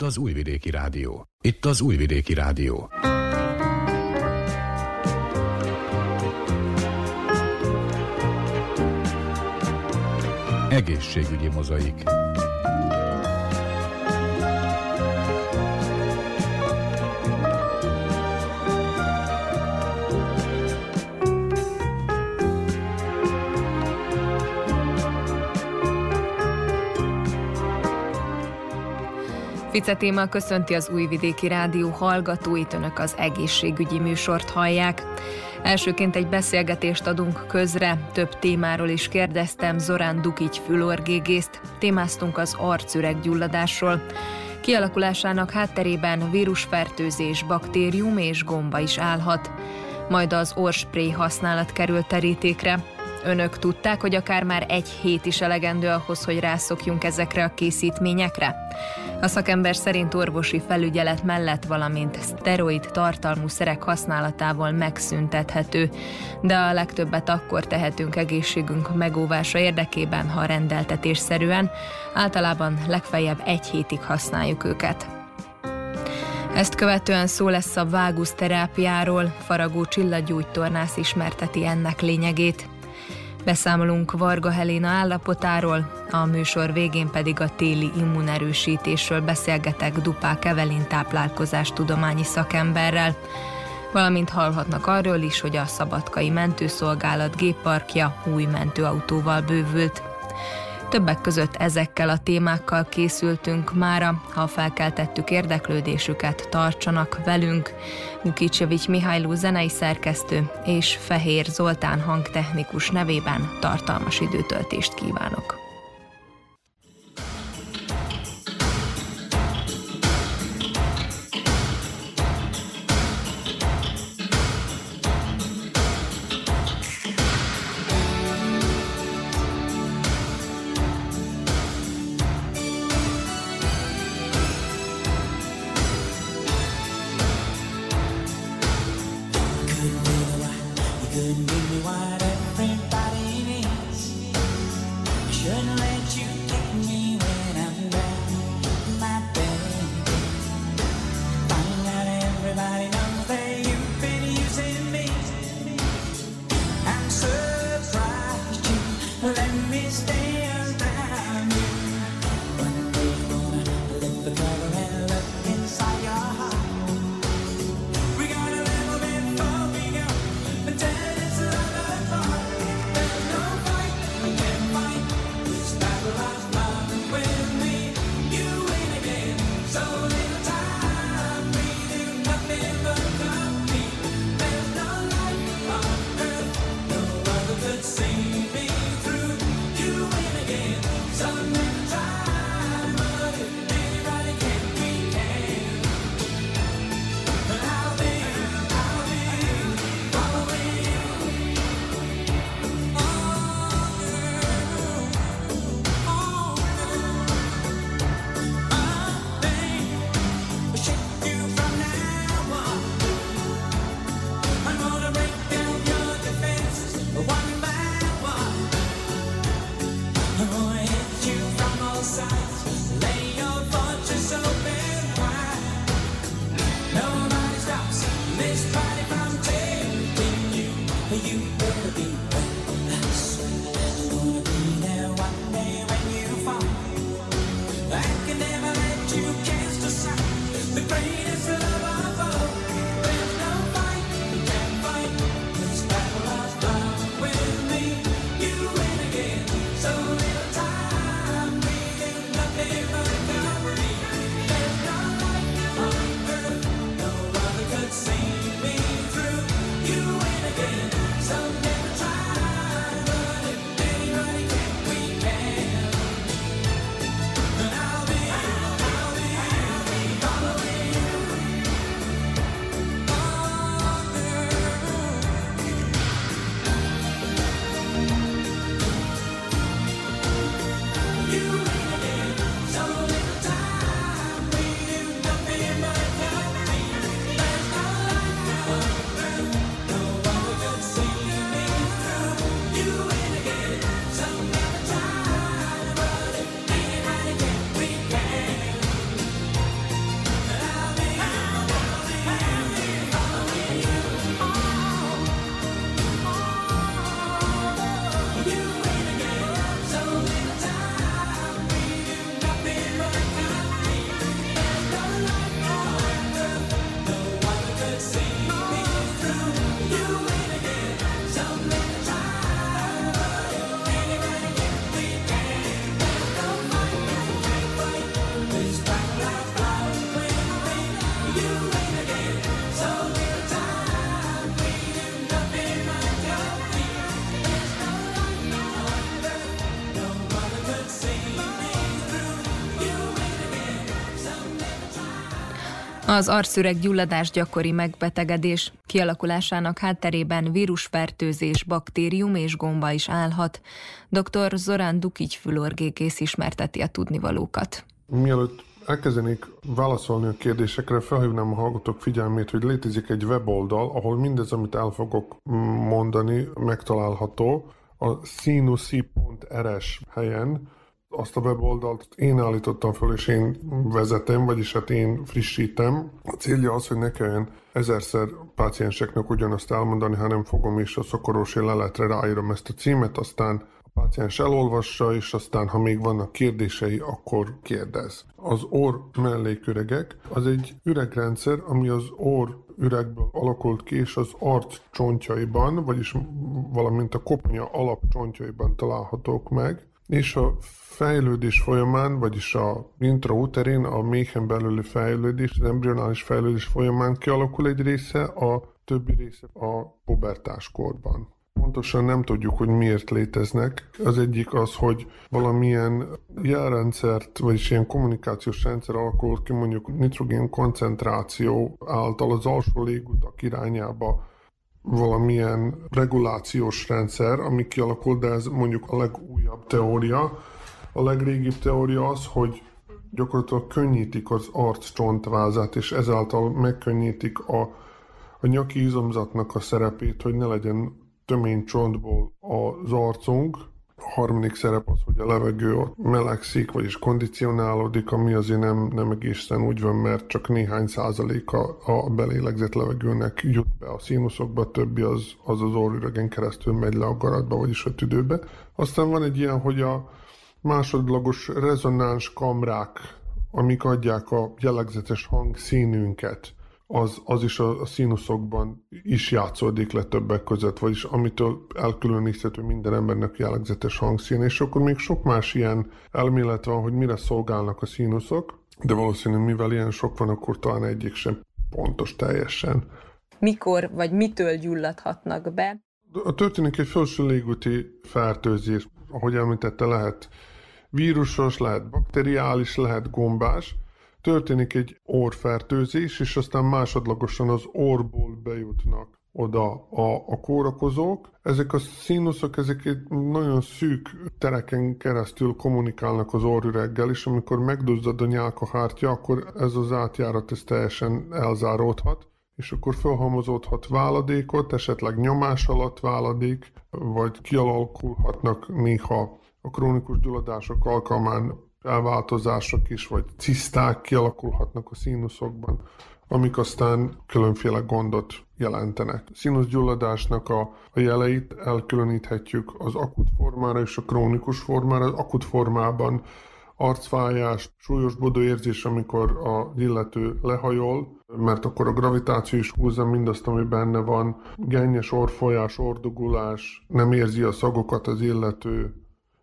Itt az Újvidéki Rádió. Itt az Újvidéki Rádió. Egészségügyi mozaik. Fice téma köszönti az Újvidéki Rádió hallgatóit, önök az egészségügyi műsort hallják. Elsőként egy beszélgetést adunk közre, több témáról is kérdeztem Zorán Dukics fülorgégészt, témáztunk az arcüreggyulladásról. Kialakulásának hátterében vírusfertőzés, baktérium és gomba is állhat. Majd az orspray használat került terítékre, Önök tudták, hogy akár már egy hét is elegendő ahhoz, hogy rászokjunk ezekre a készítményekre? A szakember szerint orvosi felügyelet mellett, valamint szteroid tartalmú szerek használatával megszüntethető, de a legtöbbet akkor tehetünk egészségünk megóvása érdekében, ha rendeltetésszerűen, általában legfeljebb egy hétig használjuk őket. Ezt követően szó lesz a vágusz terápiáról, Faragó Csillagyújtornász ismerteti ennek lényegét. Beszámolunk Varga Helena állapotáról, a műsor végén pedig a téli immunerősítésről beszélgetek Dupák Evelin táplálkozás tudományi szakemberrel, valamint hallhatnak arról is, hogy a Szabadkai Mentőszolgálat gépparkja új mentőautóval bővült. Többek között ezekkel a témákkal készültünk mára, ha felkeltettük érdeklődésüket, tartsanak velünk. Mukicsevics Mihályló zenei szerkesztő és Fehér Zoltán hangtechnikus nevében tartalmas időtöltést kívánok. me wide Az arszüreg gyulladás gyakori megbetegedés. Kialakulásának hátterében vírusfertőzés, baktérium és gomba is állhat. Dr. Zorán Dukics fülorgékész ismerteti a tudnivalókat. Mielőtt elkezdenék válaszolni a kérdésekre, felhívnám a hallgatók figyelmét, hogy létezik egy weboldal, ahol mindez, amit el fogok mondani, megtalálható. A sinusi.rs helyen azt a weboldalt én állítottam föl, és én vezetem, vagyis hát én frissítem. A célja az, hogy ne kelljen ezerszer pácienseknek ugyanazt elmondani, hanem fogom is a szokoros leletre ráírom ezt a címet, aztán a páciens elolvassa, és aztán, ha még vannak kérdései, akkor kérdez. Az orr melléküregek az egy üregrendszer, ami az orr üregből alakult ki, és az arc csontjaiban, vagyis valamint a koponya alapcsontjaiban találhatók meg, és a fejlődés folyamán, vagyis a intrauterin, a méhen belüli fejlődés, az embrionális fejlődés folyamán kialakul egy része, a többi része a pubertáskorban. Pontosan nem tudjuk, hogy miért léteznek. Az egyik az, hogy valamilyen jelrendszert, vagyis ilyen kommunikációs rendszer alakul ki mondjuk nitrogén koncentráció által az alsó légutak irányába valamilyen regulációs rendszer, ami kialakul, de ez mondjuk a legújabb teória. A legrégibb teória az, hogy gyakorlatilag könnyítik az arc csontvázát, és ezáltal megkönnyítik a, a nyaki izomzatnak a szerepét, hogy ne legyen tömény csontból az arcunk, a harmadik szerep az, hogy a levegő ott melegszik, vagyis kondicionálódik, ami azért nem, nem egészen úgy van, mert csak néhány százaléka a belélegzett levegőnek jut be a színuszokba, többi az az, az orrüregen keresztül megy le a garatba, vagyis a tüdőbe. Aztán van egy ilyen, hogy a másodlagos rezonáns kamrák, amik adják a jellegzetes hangszínünket, az, az is a, a színuszokban is játszódik le többek között, vagyis amitől elkülöníthető minden embernek jellegzetes hangszín, és akkor még sok más ilyen elmélet van, hogy mire szolgálnak a színuszok, de valószínűleg mivel ilyen sok van, akkor talán egyik sem pontos teljesen. Mikor vagy mitől gyulladhatnak be? A történik egy felső légúti fertőzés, ahogy említette, lehet vírusos, lehet bakteriális, lehet gombás, történik egy orfertőzés, és aztán másodlagosan az orból bejutnak oda a, a kórakozók. Ezek a színuszok, ezek egy nagyon szűk tereken keresztül kommunikálnak az orrüreggel, és amikor megduzzad a nyálkahártya, akkor ez az átjárat ez teljesen elzáródhat, és akkor felhalmozódhat váladékot, esetleg nyomás alatt váladék, vagy kialakulhatnak néha a krónikus gyulladások alkalmán elváltozások is, vagy ciszták kialakulhatnak a színuszokban, amik aztán különféle gondot jelentenek. Színuszgyulladásnak a, a jeleit elkülöníthetjük az akut formára és a krónikus formára. Az akut formában arcfájás, súlyos bodóérzés, amikor a illető lehajol, mert akkor a gravitáció is húzza mindazt, ami benne van, gennyes orfolyás, ordugulás, nem érzi a szagokat az illető,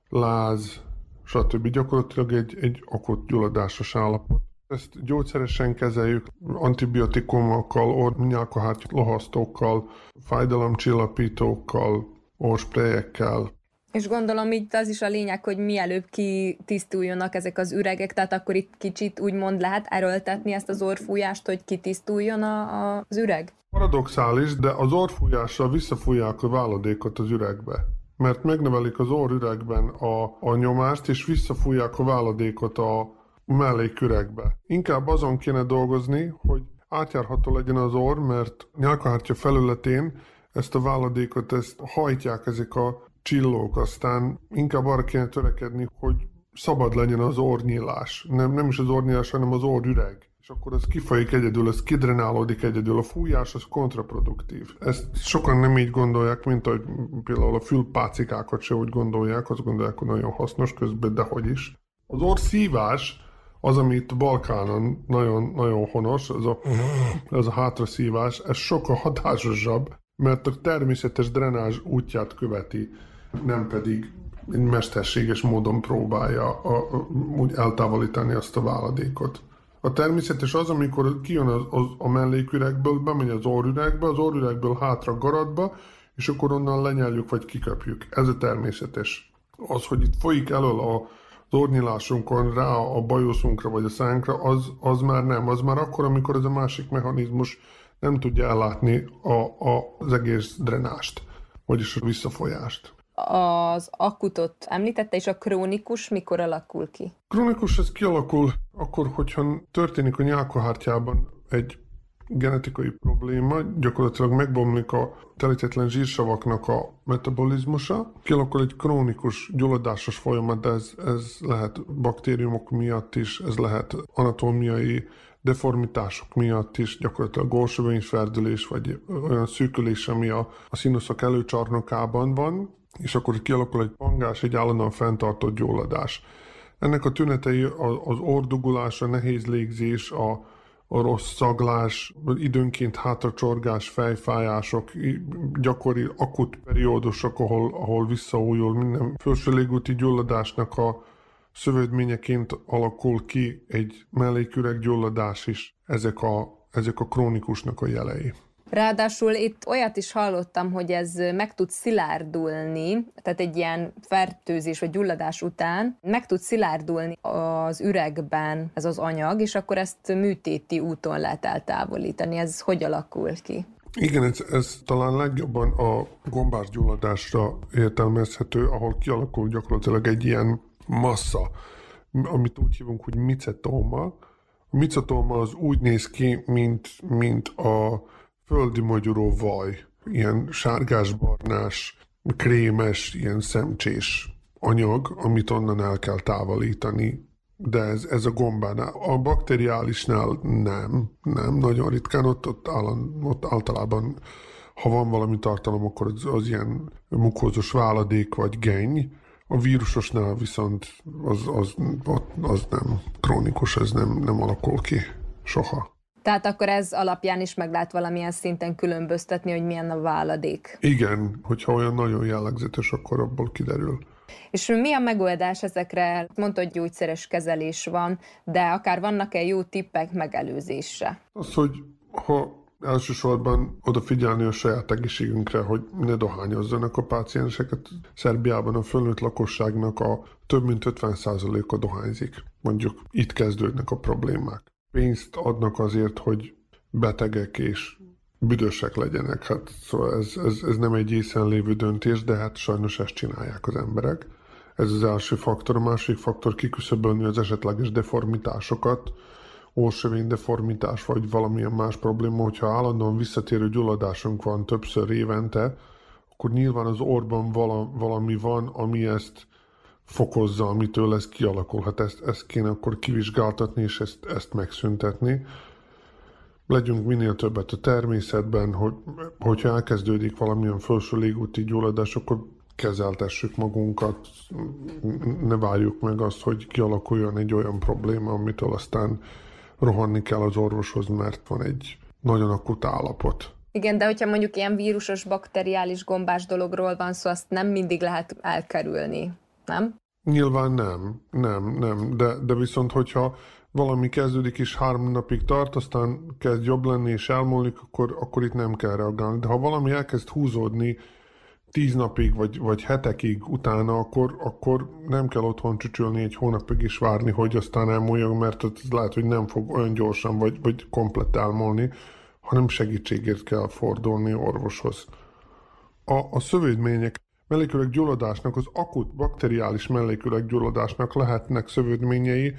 láz, stb. Gyakorlatilag egy, egy akut gyulladásos állapot. Ezt gyógyszeresen kezeljük, antibiotikumokkal, ornyálkahártya lohasztókkal, fájdalomcsillapítókkal, orsprejekkel, és gondolom itt az is a lényeg, hogy mielőbb kitisztuljonak ezek az üregek, tehát akkor itt kicsit úgymond lehet erőltetni ezt az orfújást, hogy kitisztuljon a, a, az üreg? Paradoxális, de az orfújással visszafújják a váladékot az üregbe mert megnövelik az orrüregben a, a nyomást, és visszafújják a váladékot a melléküregbe. Inkább azon kéne dolgozni, hogy átjárható legyen az orr, mert nyálkahártya felületén ezt a váladékot ezt hajtják ezek a csillók, aztán inkább arra kéne törekedni, hogy szabad legyen az ornyílás. Nem, nem is az ornyílás, hanem az orrüreg és akkor ez kifolyik egyedül, ez kidrenálódik egyedül. A fújás az kontraproduktív. Ezt sokan nem így gondolják, mint ahogy például a fülpácikákat se úgy gondolják, azt gondolják, hogy nagyon hasznos közben, de hogy is. Az orszívás az, amit Balkánon nagyon, nagyon honos, ez a, ez a hátraszívás, ez sokkal hatásosabb, mert a természetes drenázs útját követi, nem pedig mesterséges módon próbálja a, a, úgy eltávolítani azt a váladékot. A természetes az, amikor kijön az, az, a melléküregből, bemegy az orrüregbe, az orrüregből hátra garatba, és akkor onnan lenyeljük vagy kiköpjük. Ez a természetes. Az, hogy itt folyik elől a, az ornyilásunkon rá a bajuszunkra vagy a szánkra, az, az már nem. Az már akkor, amikor ez a másik mechanizmus nem tudja ellátni a, a, az egész drenást, vagyis a visszafolyást. Az akutot említette, és a krónikus mikor alakul ki? Krónikus ez kialakul akkor, hogyha történik a nyálkahártyában egy genetikai probléma, gyakorlatilag megbomlik a telítetlen zsírsavaknak a metabolizmusa, kialakul egy krónikus gyulladásos folyamat, de ez, ez lehet baktériumok miatt is, ez lehet anatómiai deformitások miatt is, gyakorlatilag górsövényferdülés, vagy olyan szűkülés, ami a, a színuszok előcsarnokában van, és akkor kialakul egy pangás, egy állandóan fenntartott gyulladás. Ennek a tünetei az ordugulás, a nehéz légzés, a, a rossz szaglás, időnként hátracsorgás, fejfájások, gyakori akut periódusok, ahol, ahol visszaújul minden felső légúti gyulladásnak a szövődményeként alakul ki egy melléküreg gyulladás is. Ezek a, ezek a krónikusnak a jelei. Ráadásul itt olyat is hallottam, hogy ez meg tud szilárdulni, tehát egy ilyen fertőzés vagy gyulladás után meg tud szilárdulni az üregben ez az anyag, és akkor ezt műtéti úton lehet eltávolítani. Ez hogy alakul ki? Igen, ez, ez talán legjobban a gombás gyulladásra értelmezhető, ahol kialakul gyakorlatilag egy ilyen massza, amit úgy hívunk, hogy micetóma. A micetóma az úgy néz ki, mint, mint a földi magyaró vaj, ilyen sárgás-barnás, krémes, ilyen szemcsés anyag, amit onnan el kell távolítani, de ez, ez a gombánál. A bakteriálisnál nem, nem, nagyon ritkán, ott, ott, állan, ott általában ha van valami tartalom, akkor az, az ilyen mukózos váladék vagy geny, a vírusosnál viszont az, az, az, nem krónikus, ez nem, nem alakul ki soha. Tehát akkor ez alapján is meg lehet valamilyen szinten különböztetni, hogy milyen a váladék. Igen, hogyha olyan nagyon jellegzetes, akkor abból kiderül. És mi a megoldás ezekre? Mondta, hogy gyógyszeres kezelés van, de akár vannak-e jó tippek megelőzésre? Az, hogy ha elsősorban odafigyelni a saját egészségünkre, hogy ne dohányozzanak a pácienseket. Szerbiában a fölnőtt lakosságnak a több mint 50%-a dohányzik. Mondjuk itt kezdődnek a problémák pénzt adnak azért, hogy betegek és büdösek legyenek. Hát szóval ez, ez, ez nem egy észen lévő döntés, de hát sajnos ezt csinálják az emberek. Ez az első faktor. A másik faktor kiküszöbölni az esetleges deformitásokat, órsövény deformitás vagy valamilyen más probléma, hogyha állandóan visszatérő gyulladásunk van többször évente, akkor nyilván az orban vala, valami van, ami ezt fokozza, amitől ez kialakulhat. Ezt, ezt kéne akkor kivizsgáltatni, és ezt, ezt megszüntetni. Legyünk minél többet a természetben, hogy, hogyha elkezdődik valamilyen felső légúti gyulladás, akkor kezeltessük magunkat, ne várjuk meg azt, hogy kialakuljon egy olyan probléma, amitől aztán rohanni kell az orvoshoz, mert van egy nagyon akut állapot. Igen, de hogyha mondjuk ilyen vírusos, bakteriális, gombás dologról van szó, azt nem mindig lehet elkerülni nem? Nyilván nem, nem, nem, de, de viszont hogyha valami kezdődik és három napig tart, aztán kezd jobb lenni és elmúlik, akkor, akkor itt nem kell reagálni. De ha valami elkezd húzódni tíz napig vagy, vagy hetekig utána, akkor, akkor nem kell otthon csücsülni egy hónapig is várni, hogy aztán elmúljon, mert ez lehet, hogy nem fog olyan gyorsan vagy, vagy komplett elmúlni, hanem segítségért kell fordulni orvoshoz. A, a szövődmények gyulladásnak, az akut bakteriális gyulladásnak lehetnek szövődményei,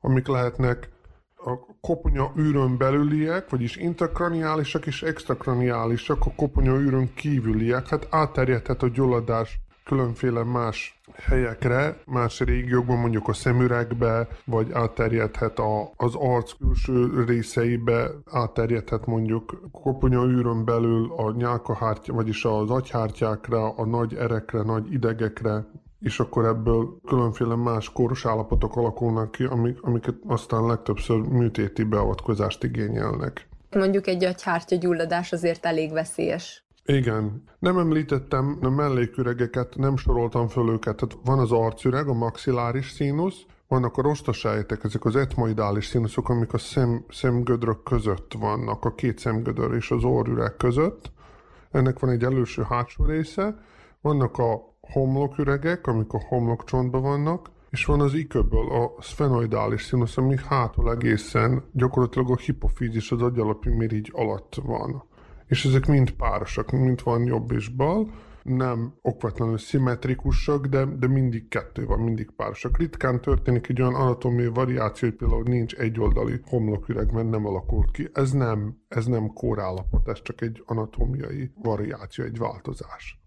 amik lehetnek a koponya űrön belüliek, vagyis intrakraniálisak és extrakraniálisak, a koponya űrön kívüliek. Hát átterjedhet a gyulladás különféle más helyekre, más régiókban, mondjuk a szemüregbe, vagy átterjedhet a, az arc külső részeibe, átterjedhet mondjuk koponya űrön belül a nyálkahártya, vagyis az agyhártyákra, a nagy erekre, nagy idegekre, és akkor ebből különféle más kóros állapotok alakulnak ki, amik, amiket aztán legtöbbször műtéti beavatkozást igényelnek. Mondjuk egy agyhártya gyulladás azért elég veszélyes. Igen. Nem említettem a melléküregeket, nem soroltam föl őket. Tehát van az arcüreg, a maxilláris színusz, vannak a rostasájtek, ezek az etmoidális színuszok, amik a szem, szemgödrök között vannak, a két szemgödör és az orrüreg között. Ennek van egy előső hátsó része. Vannak a homloküregek, amik a homlokcsontban vannak, és van az iköből a sfenoidális színusz, ami hátul egészen gyakorlatilag a hipofízis, az agyalapi mirigy alatt van. És ezek mind párosak, mint van jobb és bal, nem okvetlenül szimmetrikusak, de, de mindig kettő van, mindig párosak. Ritkán történik egy olyan anatómiai variáció, hogy például nincs egyoldali homloküreg, mert nem alakult ki. Ez nem, ez nem kórállapot, ez csak egy anatómiai variáció, egy változás.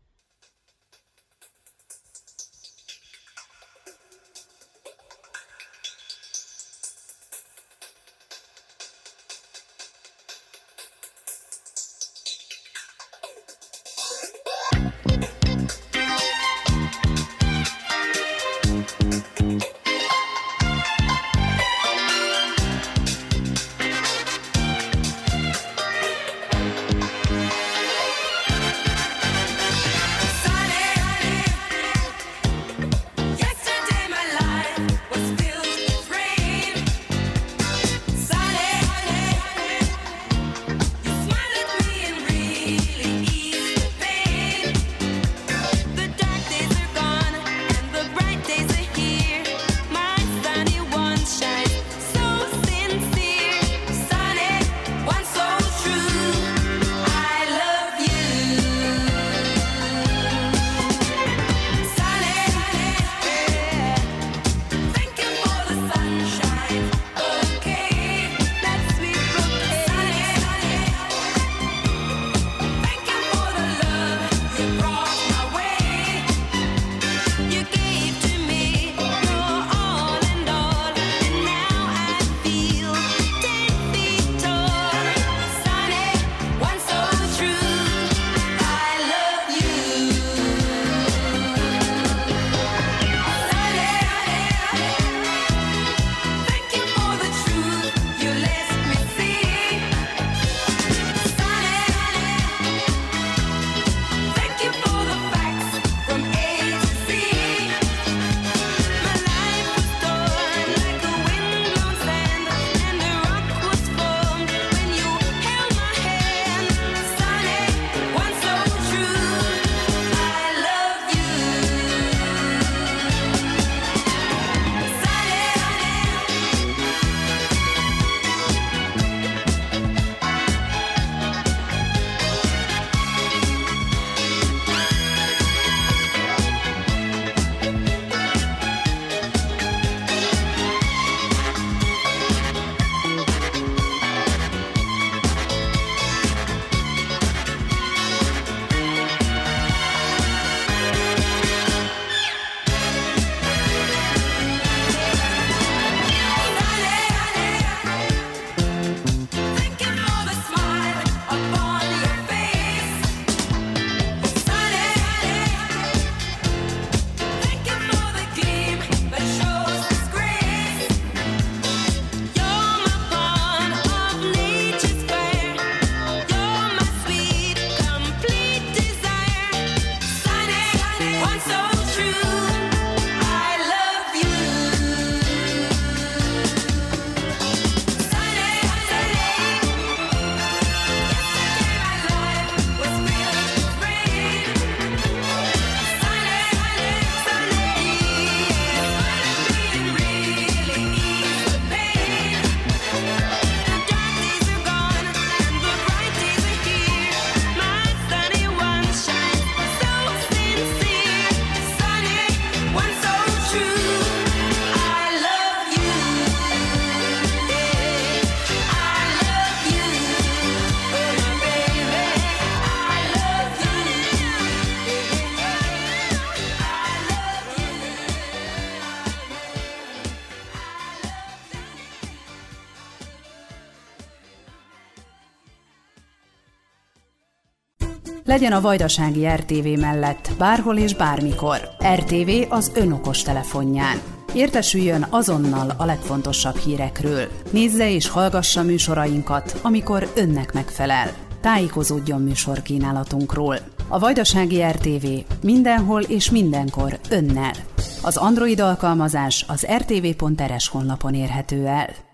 Legyen a Vajdasági RTV mellett, bárhol és bármikor. RTV az önokos telefonján. Értesüljön azonnal a legfontosabb hírekről. Nézze és hallgassa műsorainkat, amikor önnek megfelel. Tájékozódjon műsorkínálatunkról. A Vajdasági RTV mindenhol és mindenkor önnel. Az Android alkalmazás az rtv.rs honlapon érhető el.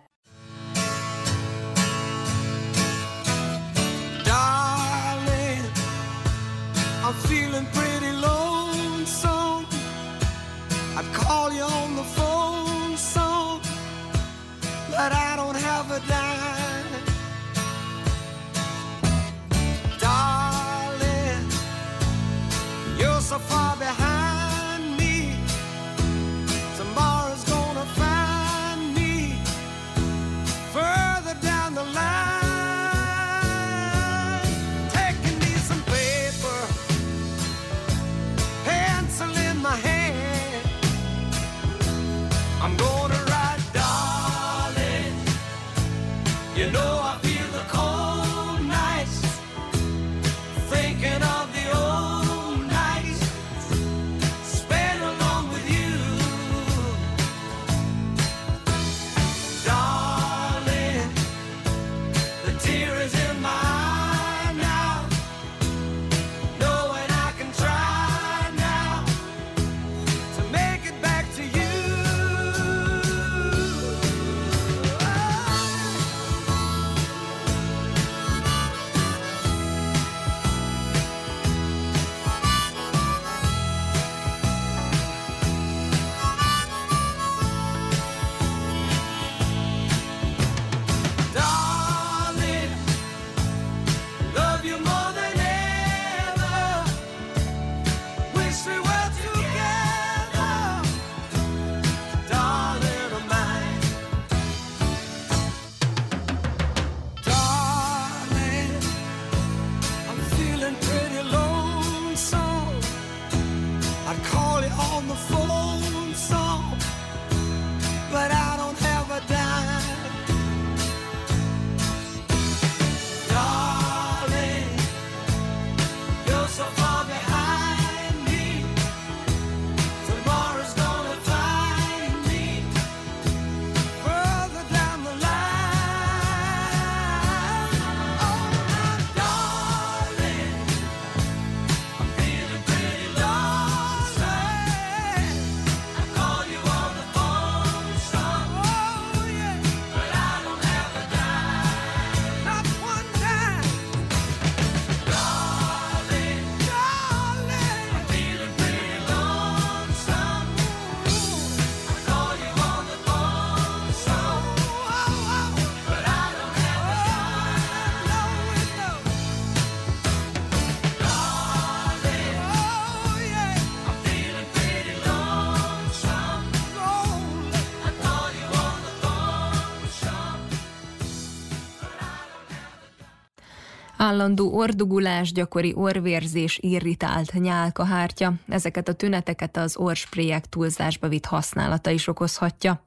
Állandó ordugulás, gyakori orvérzés, irritált nyálkahártya, ezeket a tüneteket az orsprélyek túlzásba vitt használata is okozhatja.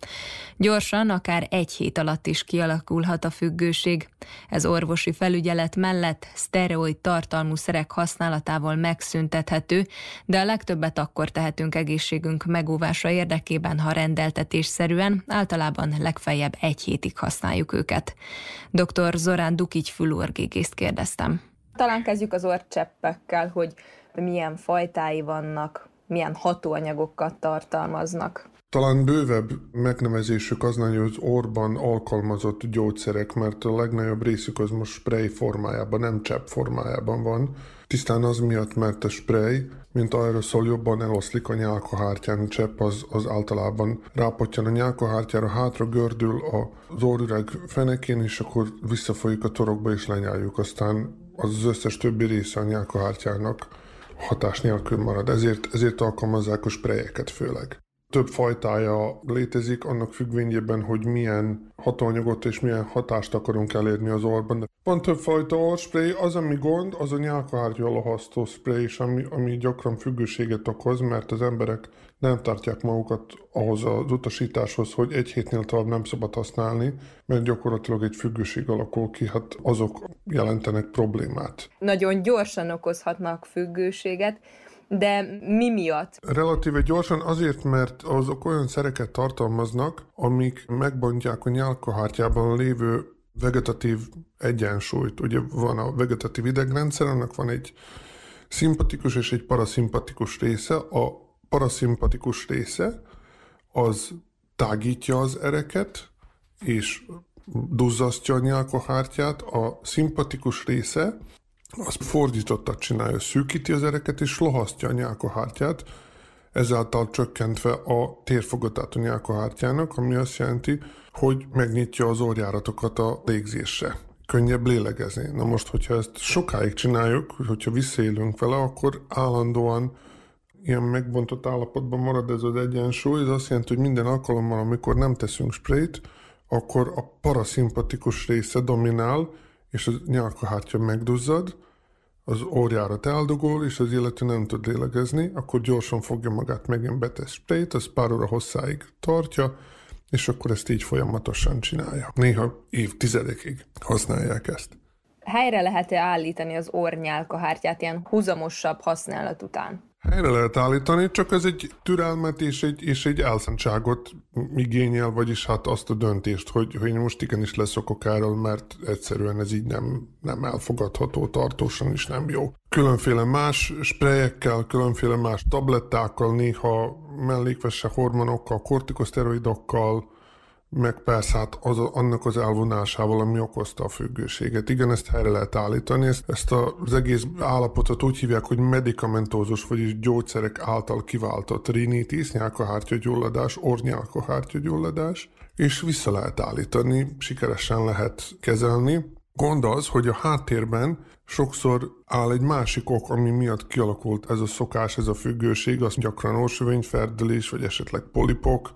Gyorsan, akár egy hét alatt is kialakulhat a függőség. Ez orvosi felügyelet mellett szteroid tartalmú szerek használatával megszüntethető, de a legtöbbet akkor tehetünk egészségünk megóvása érdekében, ha rendeltetésszerűen, általában legfeljebb egy hétig használjuk őket. Dr. Zorán Dukigy fülorgégészt kérdeztem. Talán kezdjük az orcseppekkel, hogy milyen fajtái vannak, milyen hatóanyagokat tartalmaznak. Talán bővebb megnevezésük az hogy az orban alkalmazott gyógyszerek, mert a legnagyobb részük az most spray formájában, nem csepp formájában van. Tisztán az miatt, mert a spray, mint aeroszol jobban eloszlik a nyálkahártyán, csepp az, az általában rápotjan a nyálkahártyára, hátra gördül az orrüreg fenekén, és akkor visszafolyik a torokba és lenyáljuk. Aztán az, az összes többi része a nyálkahártyának hatás nélkül marad. Ezért, ezért alkalmazzák a sprejeket főleg. Több fajtája létezik, annak függvényében, hogy milyen hatóanyagot és milyen hatást akarunk elérni az orban. Van több fajta orspray, az, ami gond, az a nyálkahártya alohasztó spray, és ami, ami gyakran függőséget okoz, mert az emberek nem tartják magukat ahhoz az utasításhoz, hogy egy hétnél tovább nem szabad használni, mert gyakorlatilag egy függőség alakul ki, hát azok jelentenek problémát. Nagyon gyorsan okozhatnak függőséget, de mi miatt? Relatíve gyorsan azért, mert azok olyan szereket tartalmaznak, amik megbontják a nyálkahártyában lévő vegetatív egyensúlyt. Ugye van a vegetatív idegrendszer, annak van egy szimpatikus és egy paraszimpatikus része. A paraszimpatikus része az tágítja az ereket, és duzzasztja a nyálkahártyát, a szimpatikus része az fordítottat csinálja, szűkíti az ereket és lohasztja a nyálkahártyát, ezáltal csökkentve a térfogatát a nyálkahártyának, ami azt jelenti, hogy megnyitja az orjáratokat a légzésre. Könnyebb lélegezni. Na most, hogyha ezt sokáig csináljuk, hogyha visszaélünk vele, akkor állandóan ilyen megbontott állapotban marad ez az egyensúly, ez azt jelenti, hogy minden alkalommal, amikor nem teszünk sprayt, akkor a paraszimpatikus része dominál, és a nyálkahártya megduzzad, az óriárat eldugol, és az illető nem tud lélegezni, akkor gyorsan fogja magát, megint betesz sprayt, az pár óra hosszáig tartja, és akkor ezt így folyamatosan csinálja. Néha évtizedekig használják ezt. Helyre lehet-e állítani az ornyálkahártyát ilyen húzamosabb használat után? Helyre lehet állítani, csak ez egy türelmet és egy, és egy elszántságot igényel, vagyis hát azt a döntést, hogy, hogy most igenis leszokok erről, mert egyszerűen ez így nem, nem elfogadható, tartósan is nem jó. Különféle más sprejekkel, különféle más tablettákkal, néha mellékvese hormonokkal, kortikoszteroidokkal, meg persze hát az, annak az elvonásával, ami okozta a függőséget. Igen, ezt helyre lehet állítani, ezt, ezt az egész állapotot úgy hívják, hogy medikamentózus, vagyis gyógyszerek által kiváltott rinitis, nyálkahártyagyulladás, ornyálkahártyagyulladás, és vissza lehet állítani, sikeresen lehet kezelni. Gond az, hogy a háttérben sokszor áll egy másik ok, ami miatt kialakult ez a szokás, ez a függőség, az gyakran orsövényferdelés, vagy esetleg polipok,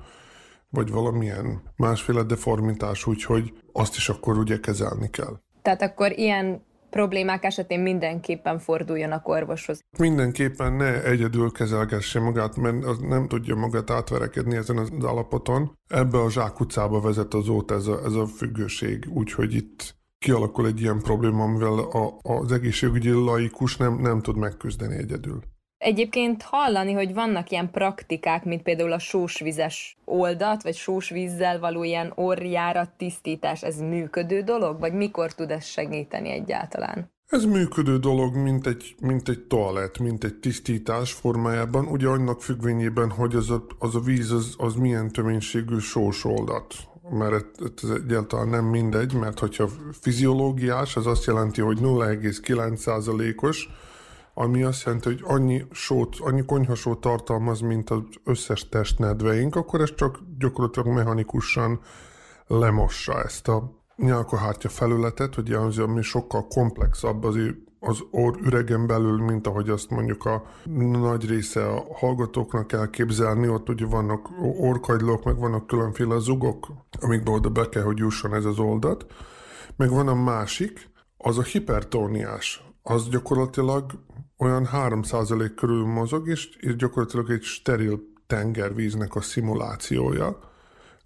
vagy valamilyen másféle deformitás, úgyhogy azt is akkor ugye kezelni kell. Tehát akkor ilyen problémák esetén mindenképpen forduljanak orvoshoz. Mindenképpen ne egyedül kezelgesse magát, mert az nem tudja magát átverekedni ezen az állapoton. Ebbe a zsákutcába vezet azóta ez a, ez a függőség, úgyhogy itt kialakul egy ilyen probléma, amivel a, az egészségügyi laikus nem, nem tud megküzdeni egyedül. Egyébként hallani, hogy vannak ilyen praktikák, mint például a sósvizes oldat, vagy sósvízzel való ilyen orjárat tisztítás, ez működő dolog, vagy mikor tud ez segíteni egyáltalán? Ez működő dolog, mint egy, mint egy toalett, mint egy tisztítás formájában, ugye annak függvényében, hogy az a, az a víz az, az milyen töménységű sós oldat. Mert ez egyáltalán nem mindegy, mert hogyha fiziológiás, az azt jelenti, hogy 0,9%-os, ami azt jelenti, hogy annyi sót, annyi konyhasót tartalmaz, mint az összes testnedveink, akkor ez csak gyakorlatilag mechanikusan lemossa ezt a nyálkahártya felületet, hogy az, ami sokkal komplexabb az, az orr üregen belül, mint ahogy azt mondjuk a nagy része a hallgatóknak kell képzelni, ott ugye vannak orkagylók, meg vannak különféle zugok, amikbe oda be kell, hogy jusson ez az oldat. Meg van a másik, az a hipertóniás. Az gyakorlatilag olyan 3% körül mozog, és, és gyakorlatilag egy steril tengervíznek a szimulációja.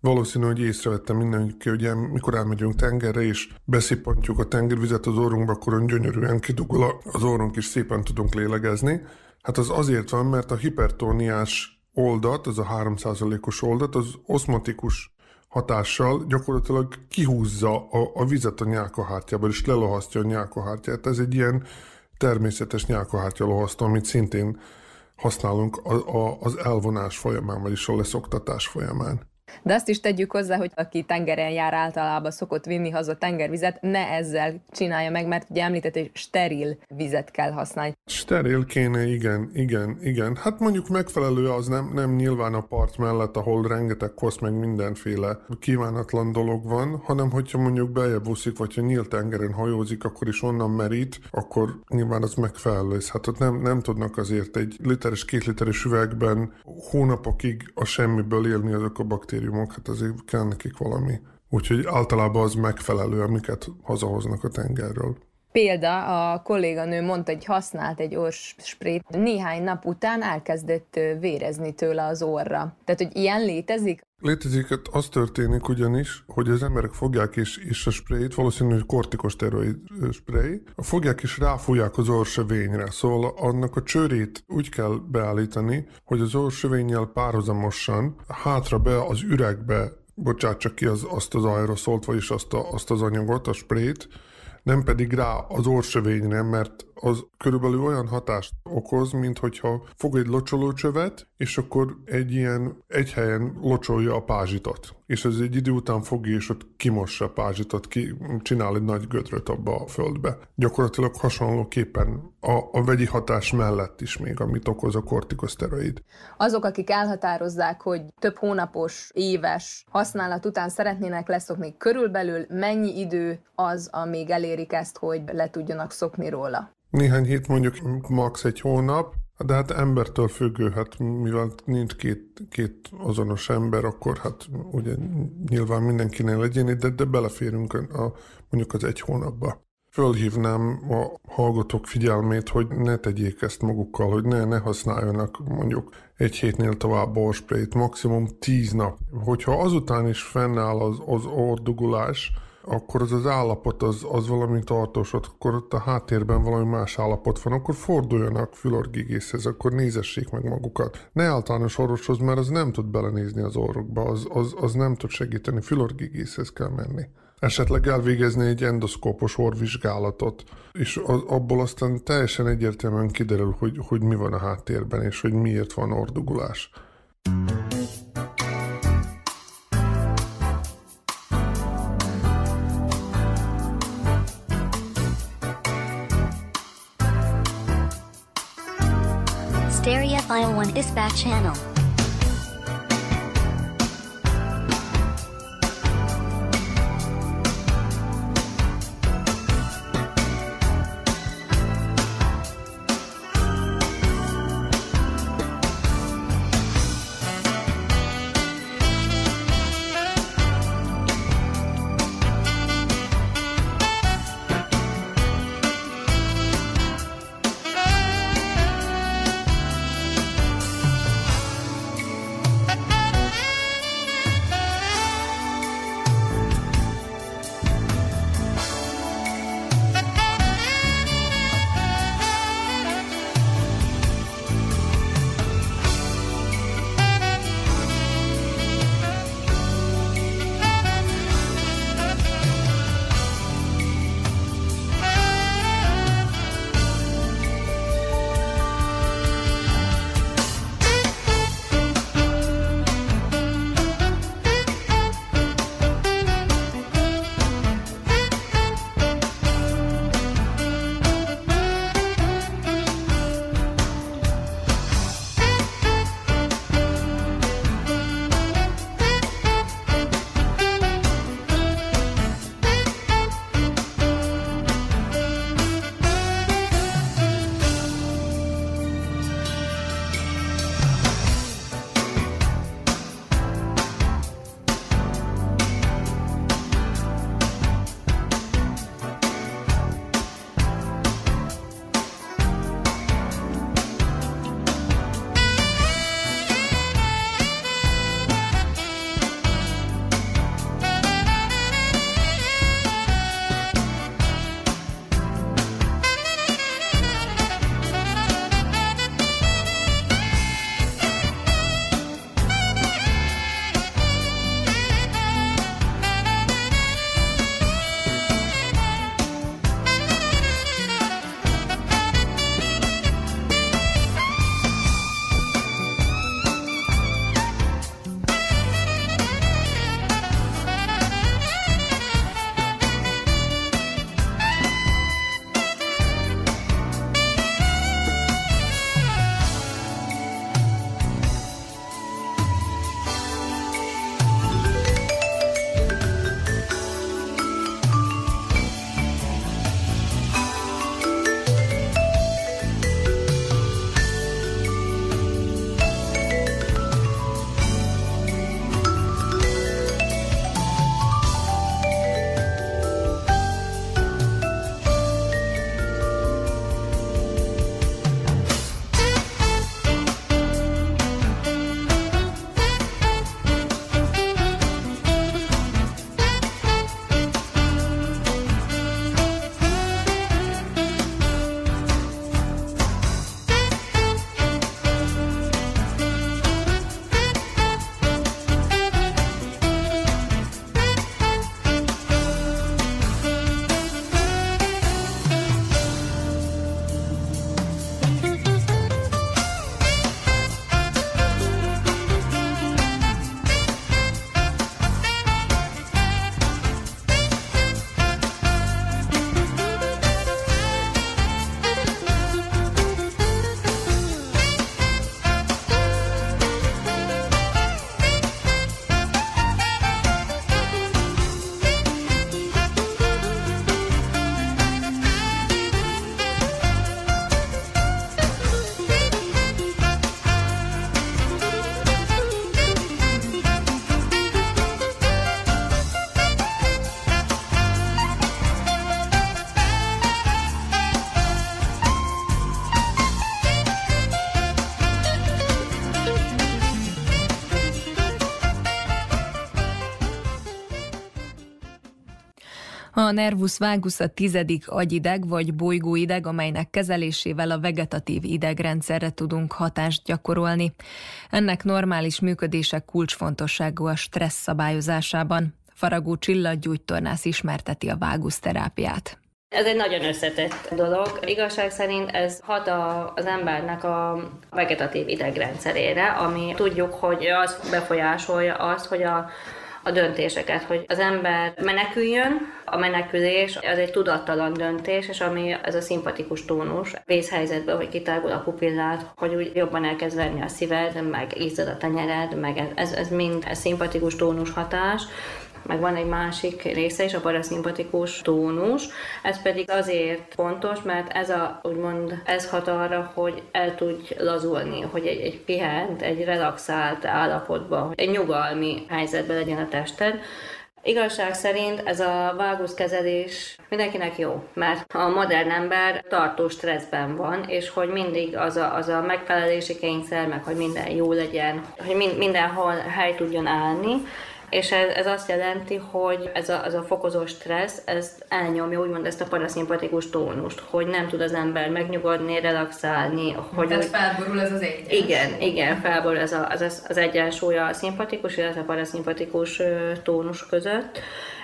Valószínű, hogy észrevettem mindenki, hogy el, mikor elmegyünk tengerre, és beszippantjuk a tengervizet az orrunkba, akkor olyan gyönyörűen kidugul az orrunk, és szépen tudunk lélegezni. Hát az azért van, mert a hipertóniás oldat, az a 3%-os oldat, az oszmatikus hatással gyakorlatilag kihúzza a, a vizet a nyálkahártyából, és lelohasztja a nyálkahártyát. Ez egy ilyen természetes nyálkahártya lohasztó, amit szintén használunk az elvonás folyamán, vagyis a leszoktatás folyamán. De azt is tegyük hozzá, hogy aki tengeren jár általában szokott vinni haza tengervizet, ne ezzel csinálja meg, mert ugye említett, hogy steril vizet kell használni. Steril kéne, igen, igen, igen. Hát mondjuk megfelelő az nem, nem nyilván a part mellett, ahol rengeteg kosz meg mindenféle kívánatlan dolog van, hanem hogyha mondjuk beljebb úszik, vagy ha nyílt tengeren hajózik, akkor is onnan merít, akkor nyilván az megfelelő. Hát ott nem, nem tudnak azért egy literes, két literes üvegben hónapokig a semmiből élni azok a baktériumok baktériumok, hát azért kell nekik valami. Úgyhogy általában az megfelelő, amiket hazahoznak a tengerről. Példa, a kolléganő mondta, hogy használt egy orssprét, néhány nap után elkezdett vérezni tőle az orra. Tehát, hogy ilyen létezik? Létezik, hát az történik ugyanis, hogy az emberek fogják és, és a sprayt, valószínűleg kortikosteroid spray, fogják és ráfújják az orsövényre. Szóval annak a csőrét úgy kell beállítani, hogy az orsövénnyel párhuzamosan hátra be az üregbe bocsátsa ki az, azt az aeroszolt, vagyis azt, a, azt az anyagot, a sprayt, nem pedig rá az orsövényre, mert az körülbelül olyan hatást okoz, mint hogyha fog egy locsolócsövet, és akkor egy ilyen egy helyen locsolja a pázsitot. És ez egy idő után fogja, és ott kimossa a pázsitot, ki, csinál egy nagy gödröt abba a földbe. Gyakorlatilag hasonlóképpen a, a vegyi hatás mellett is még, amit okoz a kortikoszteroid. Azok, akik elhatározzák, hogy több hónapos, éves használat után szeretnének leszokni, körülbelül mennyi idő az, amíg elérik ezt, hogy le tudjanak szokni róla? Néhány hét, mondjuk max. egy hónap, de hát embertől függő, hát mivel nincs két, két azonos ember, akkor hát ugye nyilván mindenkinél legyen, de, de beleférünk a, mondjuk az egy hónapba. Fölhívnám a hallgatók figyelmét, hogy ne tegyék ezt magukkal, hogy ne, ne használjanak mondjuk egy hétnél tovább borsprayt, maximum tíz nap. Hogyha azután is fennáll az, az ordugulás, akkor az az állapot az, az valami tartós, akkor ott a háttérben valami más állapot van, akkor forduljanak fülorgigészhez, akkor nézessék meg magukat. Ne általános orvoshoz, mert az nem tud belenézni az orrokba, az, az, az nem tud segíteni, fülorgigészhez kell menni. Esetleg elvégezni egy endoszkópos orvizsgálatot, és az, abból aztán teljesen egyértelműen kiderül, hogy, hogy mi van a háttérben, és hogy miért van ordugulás. Stereophile 1 Dispatch Channel. A nervus vagus a tizedik agyideg vagy bolygóideg, amelynek kezelésével a vegetatív idegrendszerre tudunk hatást gyakorolni. Ennek normális működése kulcsfontosságú a stressz szabályozásában. Faragó Csilla gyógytornász ismerteti a vágusz terápiát. Ez egy nagyon összetett dolog. Igazság szerint ez hat a, az embernek a vegetatív idegrendszerére, ami tudjuk, hogy az befolyásolja azt, hogy a, a döntéseket, hogy az ember meneküljön, a menekülés az egy tudattalan döntés, és ami ez a szimpatikus tónus, vészhelyzetben, hogy kitágul a pupillát, hogy úgy jobban elkezd verni a szíved, meg izzad a tenyered, meg ez, ez mind ez szimpatikus tónus hatás, meg van egy másik része is, a paraszimpatikus tónus. Ez pedig azért fontos, mert ez a, úgymond, ez hat arra, hogy el tudj lazulni, hogy egy, egy pihent, egy relaxált állapotban, egy nyugalmi helyzetben legyen a tested, Igazság szerint ez a váguszkezelés mindenkinek jó, mert a modern ember tartós stresszben van, és hogy mindig az a, az a megfelelési kényszer, meg hogy minden jó legyen, hogy mind, mindenhol hely tudjon állni, és ez, ez azt jelenti, hogy ez a, az a fokozó stressz, ez elnyomja úgymond ezt a paraszimpatikus tónust, hogy nem tud az ember megnyugodni, relaxálni. Hogy Tehát felborul ez az egyensúly. igen, igen, felborul ez a, az, az egyensúly a szimpatikus, illetve a paraszimpatikus tónus között,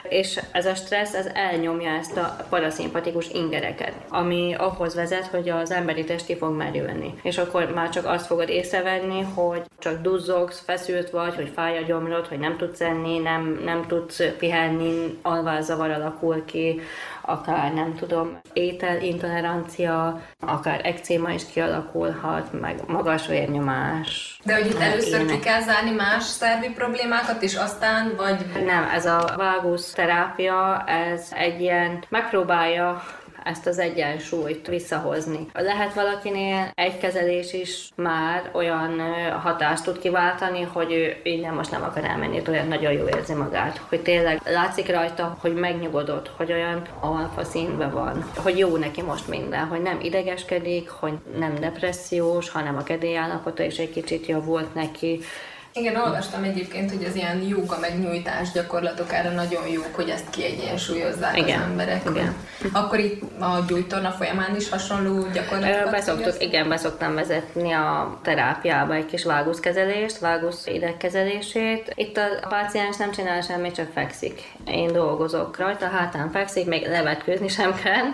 és ez a stressz, ez elnyomja ezt a paraszimpatikus ingereket, ami ahhoz vezet, hogy az emberi test ki fog merülni. És akkor már csak azt fogod észrevenni, hogy csak duzzogsz, feszült vagy, hogy fáj a gyomrod, hogy nem tudsz enni, nem, nem tudsz pihenni, alvászavar alakul ki, akár nem tudom, ételintolerancia, akár ekcéma is kialakulhat, meg magas vérnyomás. De hogy itt meg először ki ilyenek. kell zárni más szervi problémákat, és aztán vagy Nem, ez a vágusz terápia, ez egy ilyen, megpróbálja ezt az egyensúlyt visszahozni. Lehet valakinél egy kezelés is már olyan hatást tud kiváltani, hogy ő innen most nem akar elmenni, olyan nagyon jól érzi magát. Hogy tényleg látszik rajta, hogy megnyugodott, hogy olyan alfa színben van, hogy jó neki most minden, hogy nem idegeskedik, hogy nem depressziós, hanem a kedélyállapota is egy kicsit javult neki, Igen, olvastam egyébként, hogy az ilyen jóga megnyújtás gyakorlatok erre nagyon jók, hogy ezt kiegyensúlyozzák Igen, az emberek. igen. Akkor itt a gyógytorna folyamán is hasonló gyakorlatokat Beszoktuk, igen, beszoktam vezetni a terápiába egy kis váguszkezelést, vágusz idegkezelését. Itt a páciens nem csinál semmit, csak fekszik. Én dolgozok rajta, hátán fekszik, még levetkőzni sem kell,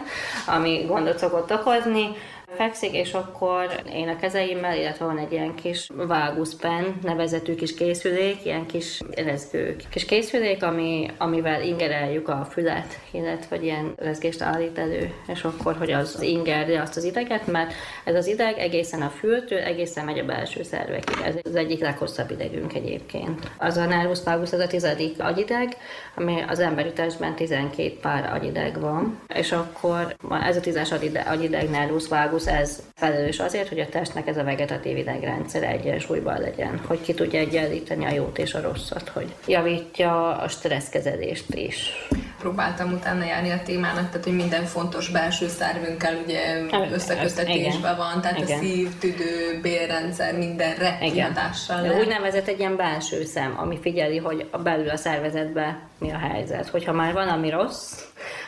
ami gondot szokott okozni. Fekszik, és akkor én a kezeimmel, illetve van egy ilyen kis váguszpen nevezetű kis készülék, ilyen kis rezgők. Kis készülék, ami, amivel ingereljük a fület, illetve egy ilyen rezgést állít elő, és akkor, hogy az ingerje azt az ideget, mert ez az ideg egészen a fültől, egészen megy a belső szervekig. Ez az egyik leghosszabb idegünk egyébként. Az a nervus vagus, az a tizedik agyideg, ami az emberi testben 12 pár agyideg van, és akkor ez a tízes agyideg, agyideg nervus vagus, ez felelős azért, hogy a testnek ez a vegetatív idegrendszer egyensúlyban legyen, hogy ki tudja egyenlíteni a jót és a rosszat, hogy javítja a stresszkezelést is. Próbáltam utána járni a témának, tehát hogy minden fontos belső szervünkkel ugye Hát, összekötetésben van, tehát Igen. a szív, tüdő, bélrendszer mindenre kihatással úgynevezett egy ilyen belső szem, ami figyeli, hogy a belül a szervezetben mi a helyzet. Hogyha már valami rossz,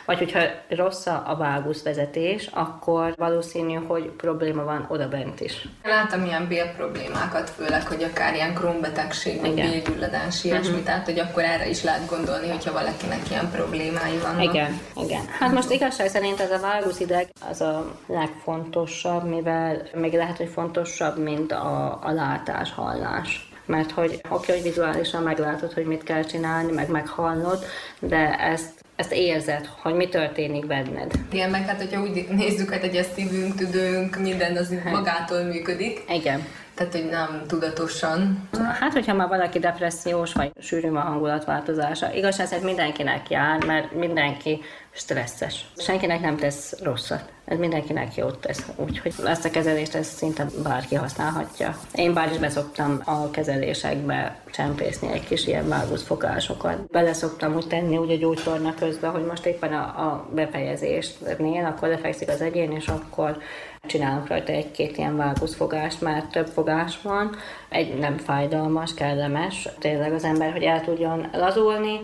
vagy hogyha rossz a a vágusz vezetés, akkor valószínű, hogy probléma van oda bent is. Láttam ilyen bélproblémákat, főleg, hogy akár ilyen krónbetegség, vagy bélgyulladás, ilyesmi, tehát hogy akkor erre is lehet gondolni, hogyha valakinek ilyen problémái vannak. Igen, igen. Hát most igazság szerint ez a váguszideg az a legfontosabb, mivel még lehet, hogy fontosabb, mint a, a látás, hallás. Mert hogy oké, hogy vizuálisan meglátod, hogy mit kell csinálni, meg meghallod, de ezt, ezt érzed, hogy mi történik benned. Igen, meg hát, hogyha úgy nézzük, hát hogy a szívünk, tüdőnk, minden az magától működik, Igen. tehát hogy nem tudatosan. Hát, hogyha már valaki depressziós, vagy sűrű a hangulatváltozása, igazság szerint mindenkinek jár, mert mindenki stresszes. Senkinek nem tesz rosszat. Ez mindenkinek jót tesz. Úgyhogy ezt a kezelést ezt szinte bárki használhatja. Én bár is beszoktam a kezelésekbe csempészni egy kis ilyen váguszfogásokat. Bele szoktam úgy tenni úgy a gyógytorna közben, hogy most éppen a, a befejezésnél, akkor lefekszik az egyén, és akkor csinálok rajta egy-két ilyen váguszfogást, mert több fogás van. Egy nem fájdalmas, kellemes, tényleg az ember, hogy el tudjon lazulni,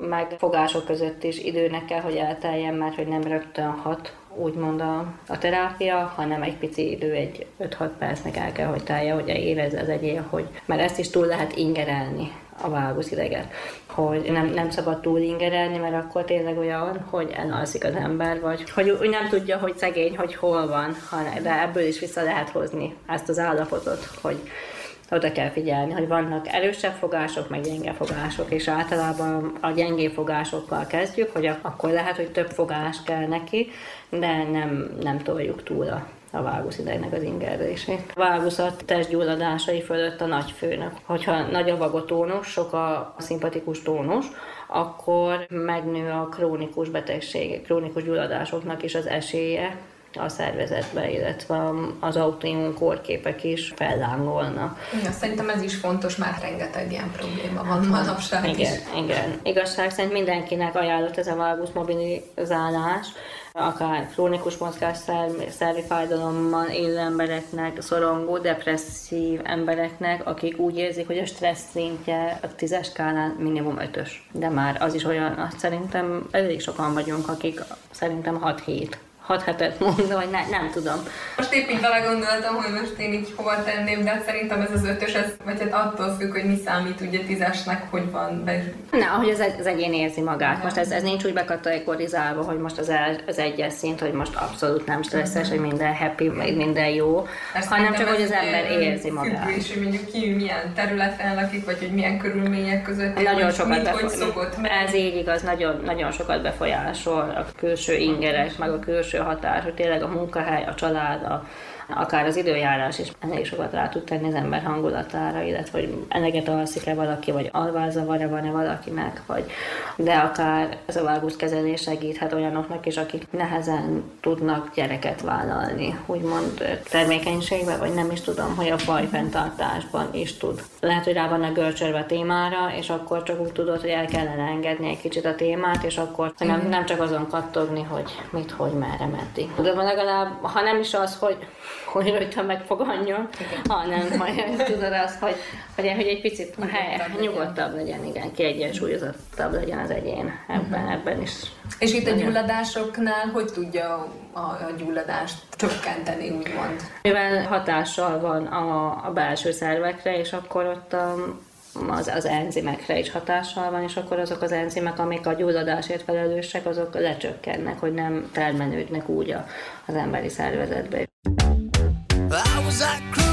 megfogások között is időnek kell, hogy elteljen, mert hogy nem rögtön hat úgymond a, a terápia, hanem egy pici idő, egy 5-6 percnek el kell, hogy telje, hogy érezze az egyén, hogy mert ezt is túl lehet ingerelni a ideget, hogy nem, nem szabad túl ingerelni, mert akkor tényleg olyan, hogy elalszik az ember, vagy hogy úgy nem tudja, hogy szegény, hogy hol van, de ebből is vissza lehet hozni ezt az állapotot, hogy oda kell figyelni, hogy vannak erősebb fogások, meg gyenge fogások, és általában a gyengé fogásokkal kezdjük, hogy akkor lehet, hogy több fogás kell neki, de nem, nem toljuk túl a a váguszidegnek az ingerését. A vágusz a testgyulladásai fölött a nagy főnök. Hogyha nagy a vagotónus, sok a szimpatikus tónus, akkor megnő a krónikus betegség, krónikus gyulladásoknak is az esélye, a szervezetbe, illetve az autoimmun kórképek is fellángolnak. Ja, szerintem ez is fontos, mert rengeteg ilyen probléma van manapság igen, is. Igen, igazság szerint mindenkinek ajánlott ez a valgus mobilizálás, akár krónikus szervi fájdalommal élő embereknek, szorongó, depresszív embereknek, akik úgy érzik, hogy a stressz szintje a tízes skálán minimum ötös. De már az is olyan, azt szerintem elég sokan vagyunk, akik szerintem 6-7 hat hetet mondom, vagy ne, nem tudom. Most épp így gondoltam, hogy most én így hova tenném, de szerintem ez az ötös, ez, vagy hát attól függ, hogy mi számít ugye tízesnek, hogy van be. Ne, ahogy az, az egyén érzi magát. Most ez, ez nincs úgy bekategorizálva, hogy most az, el, az egyes szint, hogy most abszolút nem stresszes, hogy minden happy, minden jó, Ezt hanem csak, hogy az ember érzi magát. Függő is, hogy mondjuk ki milyen területen lakik, vagy hogy milyen körülmények között. Nagyon sokat befolyásol. Ez így igaz, nagyon, nagyon sokat befolyásol a külső ingerek, meg a külső hatás, hogy tényleg a munkahely, a család, a, akár az időjárás is elég sokat rá tud tenni az ember hangulatára, illetve hogy eleget alszik-e valaki, vagy alvázavara van-e valakinek, vagy de akár ez a kezelés segíthet olyanoknak is, akik nehezen tudnak gyereket vállalni, úgymond termékenységben, vagy nem is tudom, hogy a fajfenntartásban is tud. Lehet, hogy rá vannak a témára, és akkor csak úgy tudod, hogy el kellene engedni egy kicsit a témát, és akkor nem, nem csak azon kattogni, hogy mit, hogy, merre, meddig. De legalább, ha nem is az, hogy hogy rajta megfogadjon, hanem majd tudod azt, hogy, hogy, hogy egy picit hely, nyugodtabb legyen, igen, kiegyensúlyozottabb legyen az egyén ebben, uh-huh. ebben is. És itt a gyulladásoknál hogy tudja a, a gyulladást csökkenteni, úgymond? Mivel hatással van a, a belső szervekre, és akkor ott a, az, az enzimekre is hatással van, és akkor azok az enzimek, amik a gyulladásért felelősek, azok lecsökkennek, hogy nem termelődnek úgy a, az emberi szervezetbe. I was that cruise.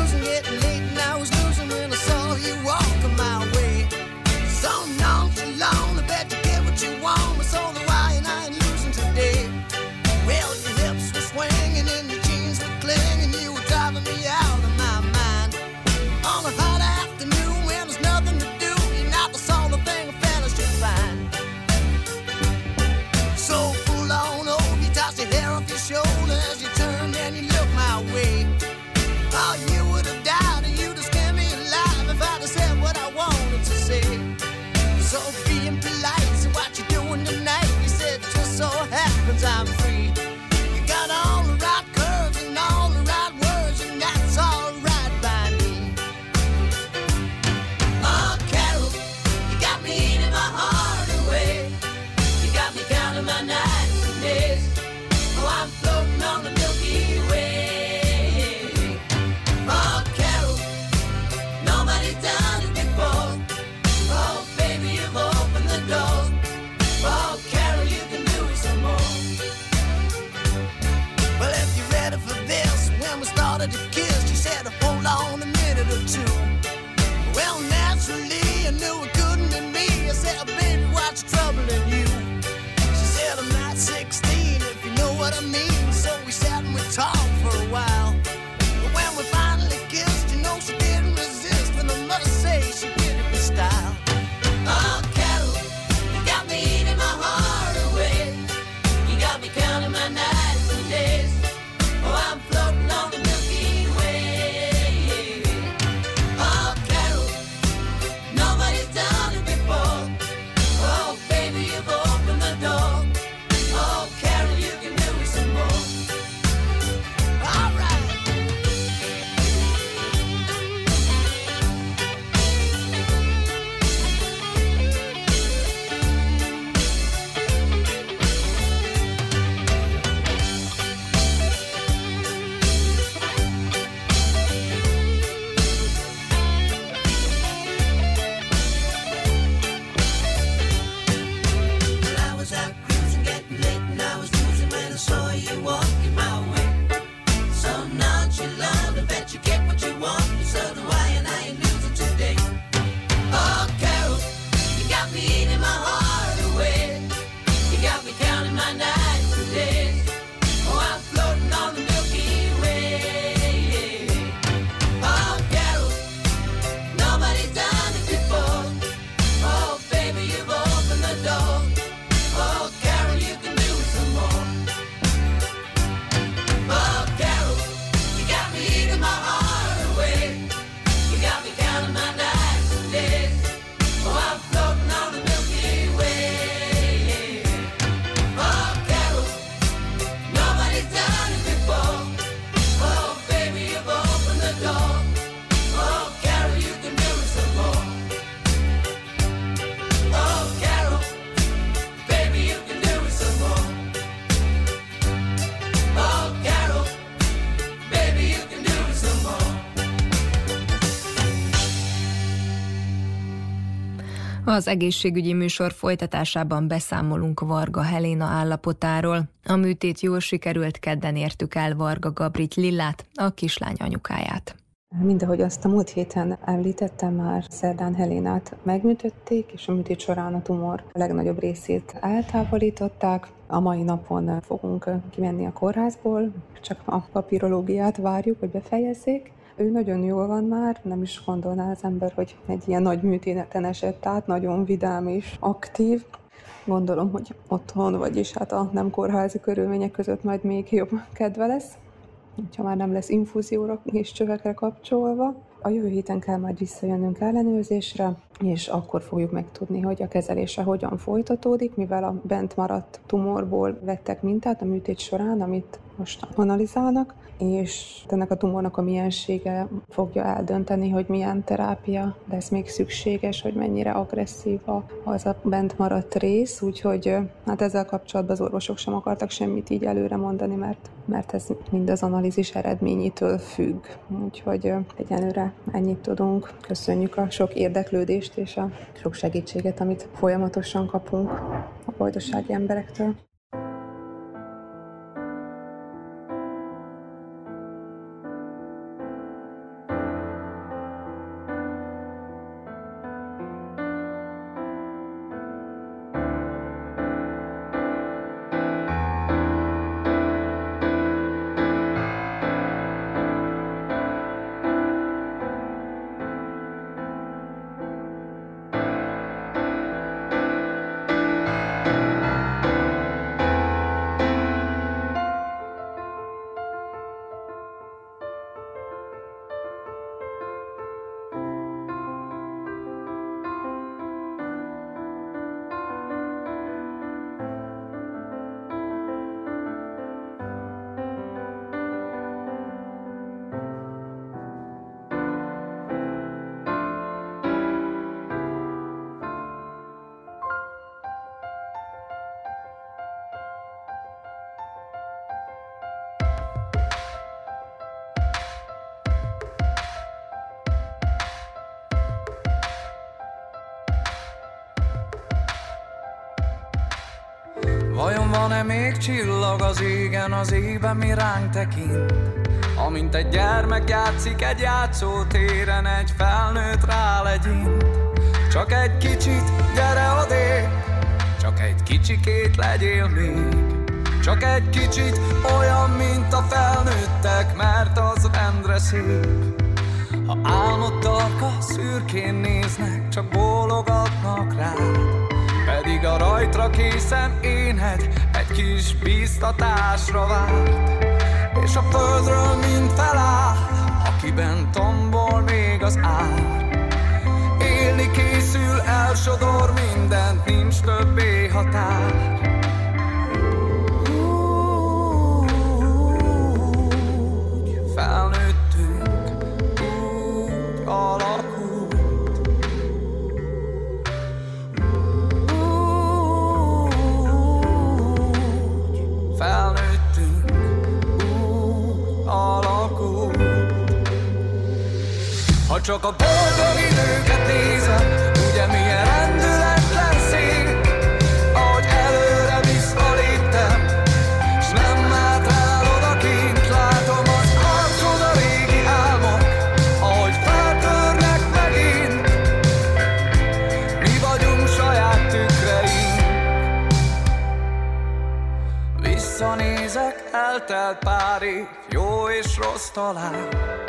Az egészségügyi műsor folytatásában beszámolunk Varga Helena állapotáról. A műtét jól sikerült, kedden értük el Varga Gabrit Lillát, a kislány anyukáját. Mind azt a múlt héten említettem, már szerdán Helénát megműtötték, és a műtét során a tumor legnagyobb részét eltávolították. A mai napon fogunk kimenni a kórházból, csak a papírológiát várjuk, hogy befejezzék. Ő nagyon jól van már, nem is gondolná az ember, hogy egy ilyen nagy műtéten esett át, nagyon vidám és aktív. Gondolom, hogy otthon, vagyis hát a nem kórházi körülmények között majd még jobb kedve lesz ha már nem lesz infúzióra és csövekre kapcsolva. A jövő héten kell majd visszajönnünk ellenőrzésre, és akkor fogjuk megtudni, hogy a kezelése hogyan folytatódik, mivel a bent maradt tumorból vettek mintát a műtét során, amit most analizálnak, és ennek a tumornak a miensége fogja eldönteni, hogy milyen terápia lesz még szükséges, hogy mennyire agresszív az a bent maradt rész, úgyhogy hát ezzel kapcsolatban az orvosok sem akartak semmit így előre mondani, mert, mert ez mind az analízis eredményétől függ. Úgyhogy egyelőre ennyit tudunk. Köszönjük a sok érdeklődést és a sok segítséget, amit folyamatosan kapunk a boldogsági emberektől. Van-e még csillag az égen, az ében mi ránk tekint? Amint egy gyermek játszik egy játszótéren, egy felnőtt rálegyint. Csak egy kicsit, gyere odé, csak egy kicsikét legyél még. Csak egy kicsit olyan, mint a felnőttek, mert az rendre szép. Ha álmodtak, a szürkén néznek, csak bólogatnak rád. Pedig a rajtra készen éned egy kis biztatásra várt És a földről mind feláll, akiben tombol még az ár. Élni készül, elsodor mindent, nincs többé határ csak a boldog időket nézem, ugye milyen rendületlen szép, ahogy előre visszaléptem, s nem mátrál odakint, látom az arcod a régi álmok, ahogy feltörnek megint. Mi vagyunk saját tükreink, Visszanézek, eltelt pár év, jó és rossz talán.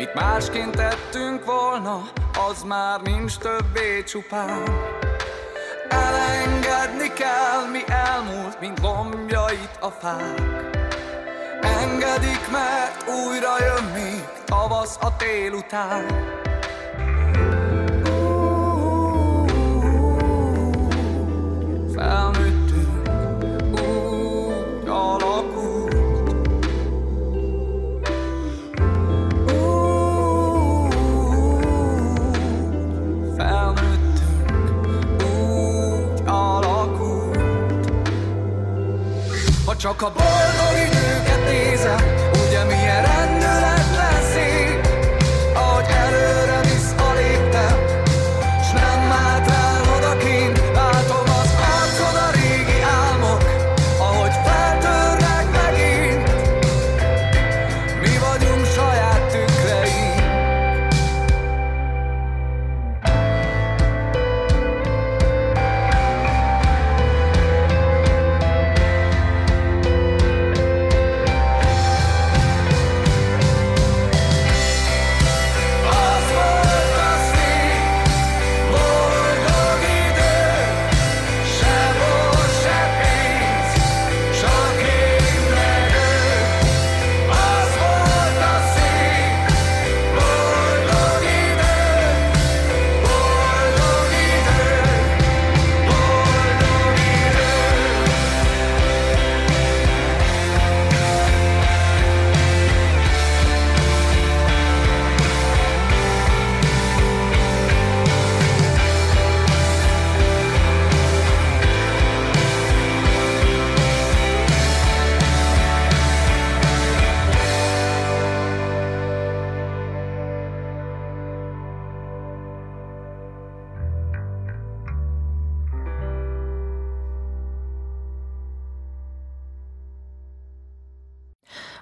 Mit másként tettünk volna, az már nincs többé csupán. Elengedni kell, mi elmúlt, mint lombjait a fák. Engedik, mert újra jön még tavasz a tél után. Felnőttünk, Ha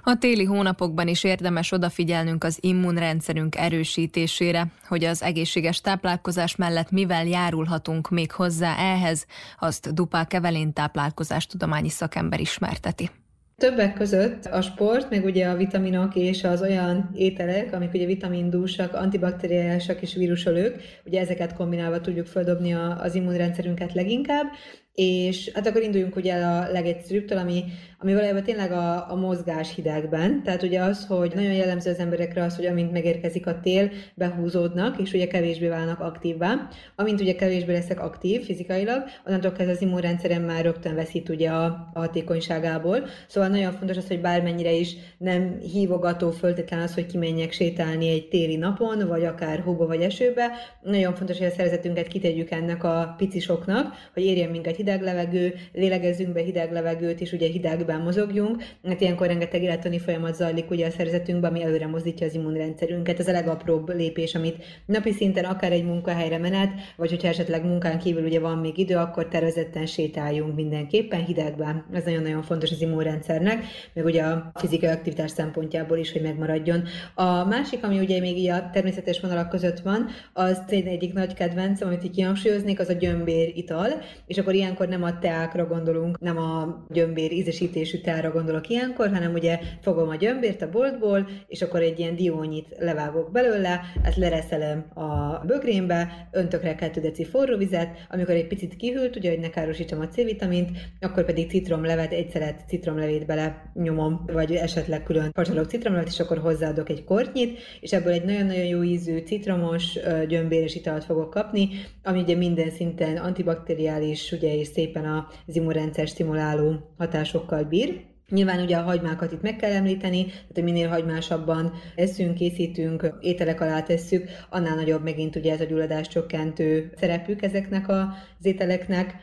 A téli hónapokban is érdemes odafigyelnünk az immunrendszerünk erősítésére, hogy az egészséges táplálkozás mellett mivel járulhatunk még hozzá ehhez, azt Dupák Evelén táplálkozástudományi szakember ismerteti. Többek között a sport, meg ugye a vitaminok és az olyan ételek, amik ugye vitamindúsak, antibakteriálisak és vírusölők, ugye ezeket kombinálva tudjuk földobni az immunrendszerünket leginkább, és hát akkor induljunk ugye el a legegyszerűbbtől, ami, ami valójában tényleg a, a mozgás hidegben. Tehát ugye az, hogy nagyon jellemző az emberekre az, hogy amint megérkezik a tél, behúzódnak, és ugye kevésbé válnak aktívvá. Amint ugye kevésbé leszek aktív fizikailag, onnantól kezdve az immunrendszerem már rögtön veszít ugye a, a hatékonyságából. Szóval nagyon fontos az, hogy bármennyire is nem hívogató föltétlen az, hogy kimenjek sétálni egy téli napon, vagy akár hóba vagy esőbe. Nagyon fontos, hogy a szervezetünket kitegyük ennek a picisoknak, hogy érjen minket hideg levegő, lélegezzünk be hideg levegőt, és ugye hidegben mozogjunk, mert ilyenkor rengeteg élettani folyamat zajlik ugye a szervezetünkben, ami előre mozdítja az immunrendszerünket. Ez a legapróbb lépés, amit napi szinten akár egy munkahelyre menet, vagy hogyha esetleg munkán kívül ugye van még idő, akkor tervezetten sétáljunk mindenképpen hidegben. Ez nagyon-nagyon fontos az immunrendszernek, meg ugye a fizikai aktivitás szempontjából is, hogy megmaradjon. A másik, ami ugye még így a természetes vonalak között van, az egyik nagy kedvencem, amit így kihangsúlyoznék, az a gyömbér ital, és akkor ilyen ilyenkor nem a teákra gondolunk, nem a gyömbér ízesítésű teára gondolok ilyenkor, hanem ugye fogom a gyömbért a boltból, és akkor egy ilyen diónyit levágok belőle, ezt lereszelem a bögrénbe, öntök rá 2 deci forró vizet, amikor egy picit kihűlt, ugye, hogy ne károsítsam a C-vitamint, akkor pedig citromlevet, egy szelet citromlevét bele nyomom, vagy esetleg külön pacsalok citromlevet, és akkor hozzáadok egy kortnyit, és ebből egy nagyon-nagyon jó ízű citromos gyömbéres italt fogok kapni, ami ugye minden szinten antibakteriális, ugye, és szépen az immunrendszer stimuláló hatásokkal bír. Nyilván ugye a hagymákat itt meg kell említeni, tehát hogy minél hagymásabban eszünk, készítünk, ételek alá tesszük, annál nagyobb megint ugye ez a gyulladás csökkentő szerepük ezeknek az ételeknek.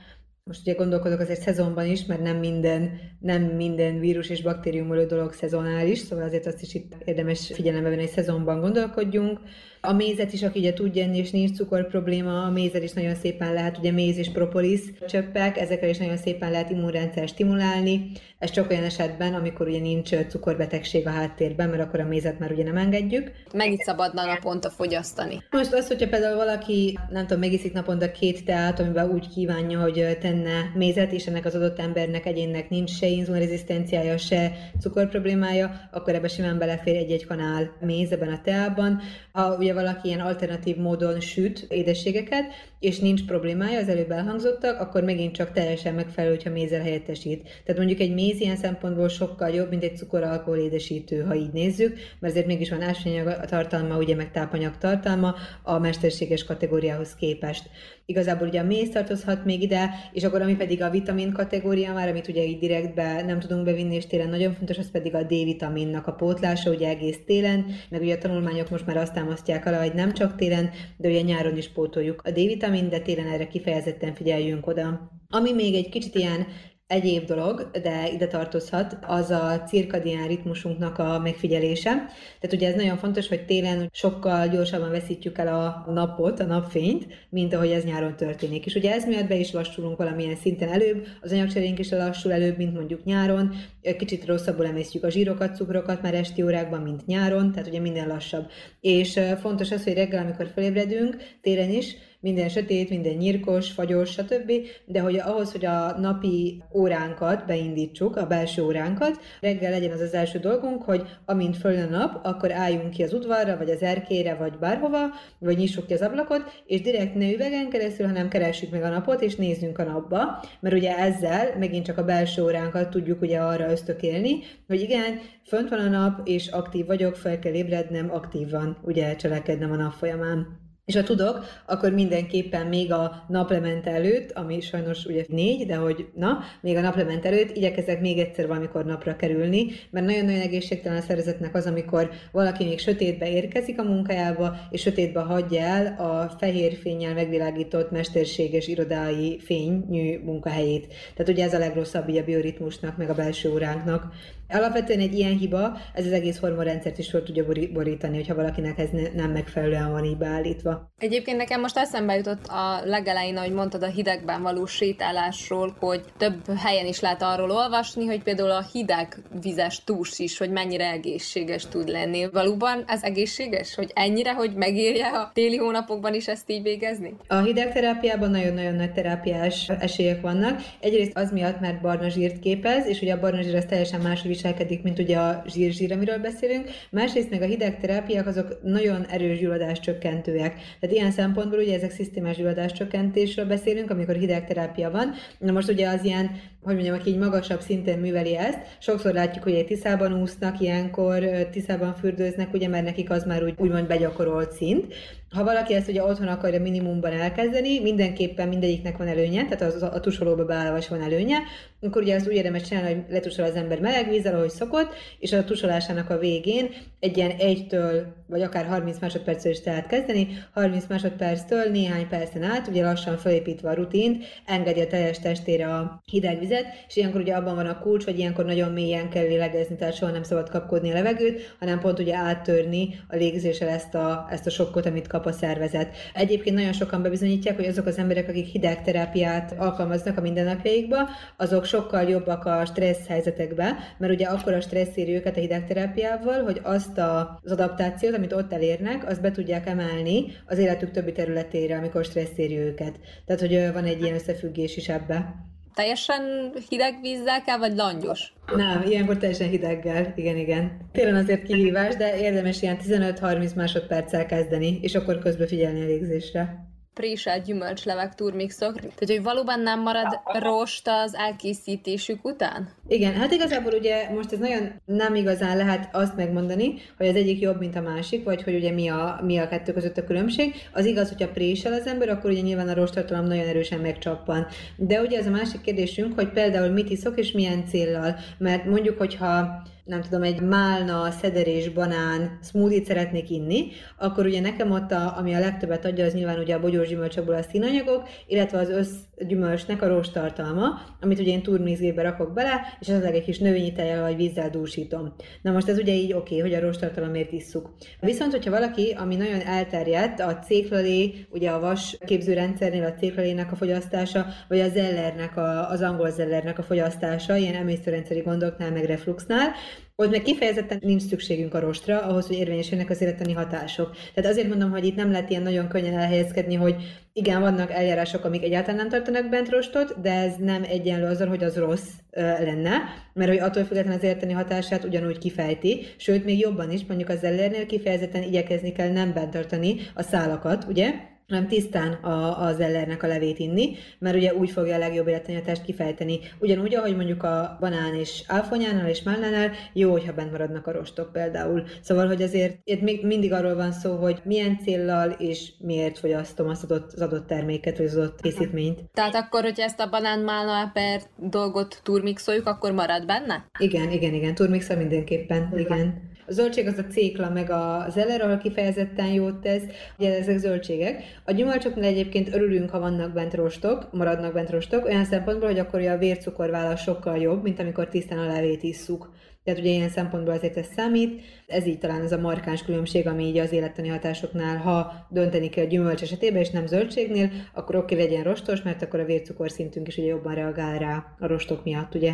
Most ugye gondolkodok azért szezonban is, mert nem minden, nem minden vírus és baktériumolő dolog szezonális, szóval azért azt is itt érdemes figyelembe venni, hogy szezonban gondolkodjunk. A mézet is, aki ugye tud enni, és nincs cukor probléma, a mézet is nagyon szépen lehet, ugye méz és propolis csöppek, ezekkel is nagyon szépen lehet immunrendszer stimulálni. Ez csak olyan esetben, amikor ugye nincs cukorbetegség a háttérben, mert akkor a mézet már ugye nem engedjük. Mennyit szabadna naponta fogyasztani? Most az, hogyha például valaki, nem tudom, megiszik naponta két teát, amiben úgy kívánja, hogy tenne mézet, és ennek az adott embernek, egyénnek nincs se inzulinrezisztenciája, se cukorproblémája, akkor ebbe simán belefér egy-egy kanál méz ebben a teában. Ha ugye valaki ilyen alternatív módon süt édességeket, és nincs problémája, az előbb elhangzottak, akkor megint csak teljesen megfelelő, hogyha mézzel helyettesít. Tehát mondjuk egy méz ilyen szempontból sokkal jobb, mint egy cukoralkohol édesítő, ha így nézzük, mert azért mégis van ásványanyag tartalma, ugye meg tápanyag tartalma a mesterséges kategóriához képest. Igazából ugye a méz tartozhat még ide, és akkor ami pedig a vitamin kategória már, amit ugye így direktbe nem tudunk bevinni, és télen nagyon fontos, az pedig a D-vitaminnak a pótlása, ugye egész télen, meg ugye a tanulmányok most már azt támasztják alá, hogy nem csak télen, de ugye nyáron is pótoljuk a D-vitamin, de télen erre kifejezetten figyeljünk oda. Ami még egy kicsit ilyen egyéb dolog, de ide tartozhat, az a cirkadián ritmusunknak a megfigyelése. Tehát ugye ez nagyon fontos, hogy télen sokkal gyorsabban veszítjük el a napot, a napfényt, mint ahogy ez nyáron történik. És ugye ez miatt be is lassulunk valamilyen szinten előbb, az anyagcserénk is lassul előbb, mint mondjuk nyáron, kicsit rosszabbul emésztjük a zsírokat, cukrokat már esti órákban, mint nyáron, tehát ugye minden lassabb. És fontos az, hogy reggel, amikor felébredünk, télen is, minden sötét, minden nyírkos, fagyos, stb. De hogy ahhoz, hogy a napi óránkat beindítsuk, a belső óránkat, reggel legyen az az első dolgunk, hogy amint föl a nap, akkor álljunk ki az udvarra, vagy az erkére, vagy bárhova, vagy nyissuk ki az ablakot, és direkt ne üvegen keresztül, hanem keressük meg a napot, és nézzünk a napba, mert ugye ezzel megint csak a belső óránkat tudjuk ugye arra ösztökélni, hogy igen, fönt van a nap, és aktív vagyok, fel kell ébrednem, aktívan ugye cselekednem a nap folyamán. És ha tudok, akkor mindenképpen még a naplement előtt, ami sajnos ugye négy, de hogy na, még a naplement előtt igyekezek még egyszer valamikor napra kerülni, mert nagyon-nagyon egészségtelen a szervezetnek az, amikor valaki még sötétbe érkezik a munkájába, és sötétbe hagyja el a fehér fényjel megvilágított mesterséges irodái fényű munkahelyét. Tehát ugye ez a legrosszabb a bioritmusnak, meg a belső óránknak. Alapvetően egy ilyen hiba, ez az egész hormonrendszert is fel tudja borítani, hogyha valakinek ez nem megfelelően van így beállítva. Egyébként nekem most eszembe jutott a legelején, ahogy mondtad a hidegben való sétálásról, hogy több helyen is lehet arról olvasni, hogy például a hideg vizes túrs is, hogy mennyire egészséges tud lenni. Valóban ez egészséges, hogy ennyire, hogy megérje a téli hónapokban is ezt így végezni? A hidegterápiában nagyon-nagyon nagy terápiás esélyek vannak. Egyrészt az miatt, mert barna zsírt képez, és ugye a barna zsír az teljesen máshogy viselkedik, mint ugye a zsír-zsír, amiről beszélünk. Másrészt meg a hidegterápiák azok nagyon erős gyulladás csökkentőek. Tehát ilyen szempontból ugye ezek szisztémás gyulladás csökkentésről beszélünk, amikor hidegterápia van. Na most ugye az ilyen hogy mondjam, aki így magasabb szinten műveli ezt, sokszor látjuk, hogy egy tiszában úsznak, ilyenkor tiszában fürdőznek, ugye, mert nekik az már úgy, úgymond begyakorolt szint. Ha valaki ezt ugye otthon akarja minimumban elkezdeni, mindenképpen mindegyiknek van előnye, tehát az, a tusolóba beállva van előnye, akkor ugye azt úgy érdemes csinálni, hogy letusol az ember meleg vízzel, ahogy szokott, és a tusolásának a végén egy ilyen egytől, vagy akár 30 másodperctől is lehet kezdeni, 30 másodperctől néhány percen át, ugye lassan felépítve a rutint, engedi a teljes testére a hideg vizet, és ilyenkor ugye abban van a kulcs, hogy ilyenkor nagyon mélyen kell lélegezni, tehát soha nem szabad kapkodni a levegőt, hanem pont ugye áttörni a légzéssel ezt a, ezt a sokkot, amit kap a szervezet. Egyébként nagyon sokan bebizonyítják, hogy azok az emberek, akik hidegterápiát alkalmaznak a mindennapjaikba, azok sokkal jobbak a stressz helyzetekben, mert ugye akkor a stressz éri őket a hidegterápiával, hogy azt a, az adaptációt, amit ott elérnek, azt be tudják emelni az életük többi területére, amikor stressz éri őket. Tehát, hogy van egy ilyen összefüggés is ebbe. Teljesen hideg vízzel kell, vagy langyos? Nem, ilyenkor teljesen hideggel, igen, igen. Télen azért kihívás, de érdemes ilyen 15-30 másodperccel kezdeni, és akkor közbe figyelni a légzésre préselt gyümölcslevek turmixok. Tehát, hogy valóban nem marad rost az elkészítésük után? Igen, hát igazából ugye most ez nagyon nem igazán lehet azt megmondani, hogy az egyik jobb, mint a másik, vagy hogy ugye mi a, mi a kettő között a különbség. Az igaz, hogyha présel az ember, akkor ugye nyilván a rostartalom nagyon erősen megcsappan. De ugye ez a másik kérdésünk, hogy például mit iszok és milyen céllal. Mert mondjuk, hogyha nem tudom, egy málna, szederés, banán smoothie szeretnék inni, akkor ugye nekem ott, a, ami a legtöbbet adja, az nyilván ugye a bogyós gyümölcsökből a színanyagok, illetve az összgyümölcsnek a rostartalma, amit ugye én turmizgébe rakok bele, és az egy kis növényi tejjel vagy vízzel dúsítom. Na most ez ugye így oké, okay, hogy a rostartalomért isszuk. Viszont, hogyha valaki, ami nagyon elterjedt, a céklalé, ugye a vas képzőrendszernél a céklalének a fogyasztása, vagy a zellernek, a, az angol zellernek a fogyasztása, ilyen emésztőrendszeri gondoknál, meg refluxnál, ott meg kifejezetten nincs szükségünk a rostra, ahhoz, hogy érvényesülnek az életeni hatások. Tehát azért mondom, hogy itt nem lehet ilyen nagyon könnyen elhelyezkedni, hogy igen, vannak eljárások, amik egyáltalán nem tartanak bent rostot, de ez nem egyenlő azzal, hogy az rossz lenne, mert hogy attól függetlenül az életeni hatását ugyanúgy kifejti, sőt, még jobban is, mondjuk az ellernél kifejezetten igyekezni kell nem bent tartani a szálakat, ugye? Hanem tisztán a, az ellernek a levét inni, mert ugye úgy fogja a legjobb életanyatást kifejteni. Ugyanúgy, ahogy mondjuk a banán és áfonyánál és mellánál, jó, hogyha bent maradnak a rostok például. Szóval, hogy azért itt még mindig arról van szó, hogy milyen céllal és miért fogyasztom az adott, az adott terméket, vagy az adott készítményt. Tehát akkor, hogyha ezt a banán málna per dolgot turmixoljuk, akkor marad benne? Igen, igen, igen, turmixol mindenképpen, igen. A zöldség az a cékla, meg a zeller, ahol kifejezetten jót tesz, ugye ezek zöldségek. A gyümölcsöknél egyébként örülünk, ha vannak bent rostok, maradnak bent rostok, olyan szempontból, hogy akkor a vércukorvállal sokkal jobb, mint amikor tisztán a levét isszuk. Tehát ugye ilyen szempontból azért ez számít. Ez így talán az a markáns különbség, ami így az élettani hatásoknál, ha dönteni kell gyümölcs esetében, és nem zöldségnél, akkor oké legyen rostos, mert akkor a vércukorszintünk is ugye jobban reagál rá a rostok miatt, ugye.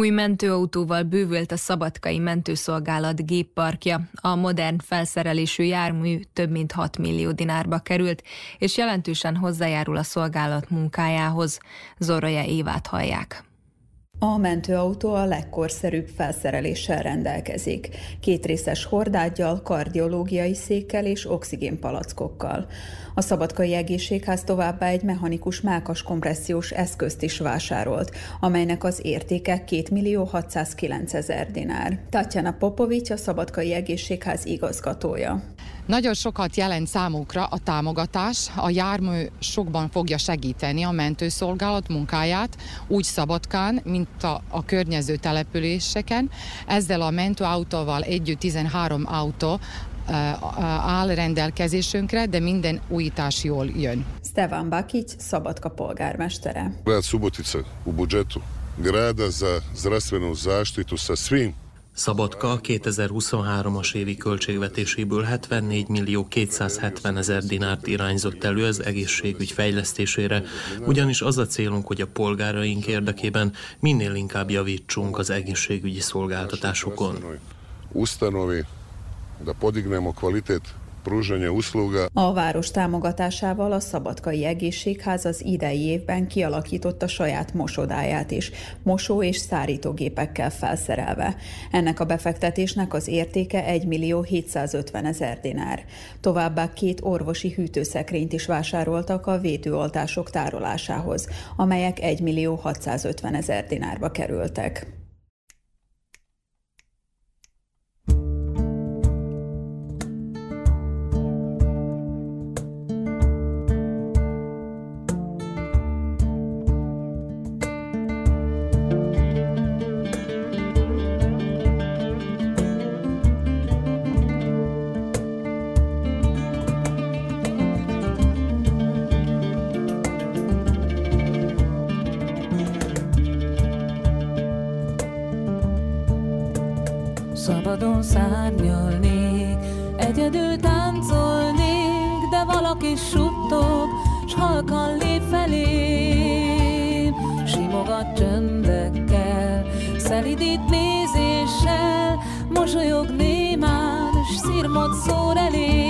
Új mentőautóval bővült a Szabadkai Mentőszolgálat gépparkja. A modern felszerelésű jármű több mint 6 millió dinárba került, és jelentősen hozzájárul a szolgálat munkájához. Zoraja Évát hallják. A mentőautó a legkorszerűbb felszereléssel rendelkezik. Kétrészes hordágyjal, kardiológiai székkel és oxigénpalackokkal. A Szabadkai Egészségház továbbá egy mechanikus mákas kompressziós eszközt is vásárolt, amelynek az értéke 2 millió 609 ezer dinár. Tatjana Popovics a Szabadkai Egészségház igazgatója. Nagyon sokat jelent számukra a támogatás, a jármű sokban fogja segíteni a mentőszolgálat munkáját, úgy Szabadkán, mint a, a környező településeken. Ezzel a mentőautóval együtt 13 autó áll rendelkezésünkre, de minden újítás jól jön. Stefan Bakic, Szabadka polgármestere. Grad Subotica u budžetu grada za zdravstvenu zaštitu sa svim Szabadka 2023-as évi költségvetéséből 74 millió 270 ezer dinárt irányzott elő az egészségügy fejlesztésére, ugyanis az a célunk, hogy a polgáraink érdekében minél inkább javítsunk az egészségügyi szolgáltatásokon. Ustanovi, da podignemo kvalitet pružanja usluga. A város támogatásával a Szabadkai Egészségház az idei évben kialakította saját mosodáját is, mosó- és szárítógépekkel felszerelve. Ennek a befektetésnek az értéke 1 millió 750 ezer dinár. Továbbá két orvosi hűtőszekrényt is vásároltak a védőoltások tárolásához, amelyek 1 millió 650 ezer dinárba kerültek. Szabadon szárnyalnék, egyedül táncolnék, de valaki suttog, s halkan lép felém. Simogat csöndekkel, szelidít nézéssel, mosolyog némán, s szirmot szór elém.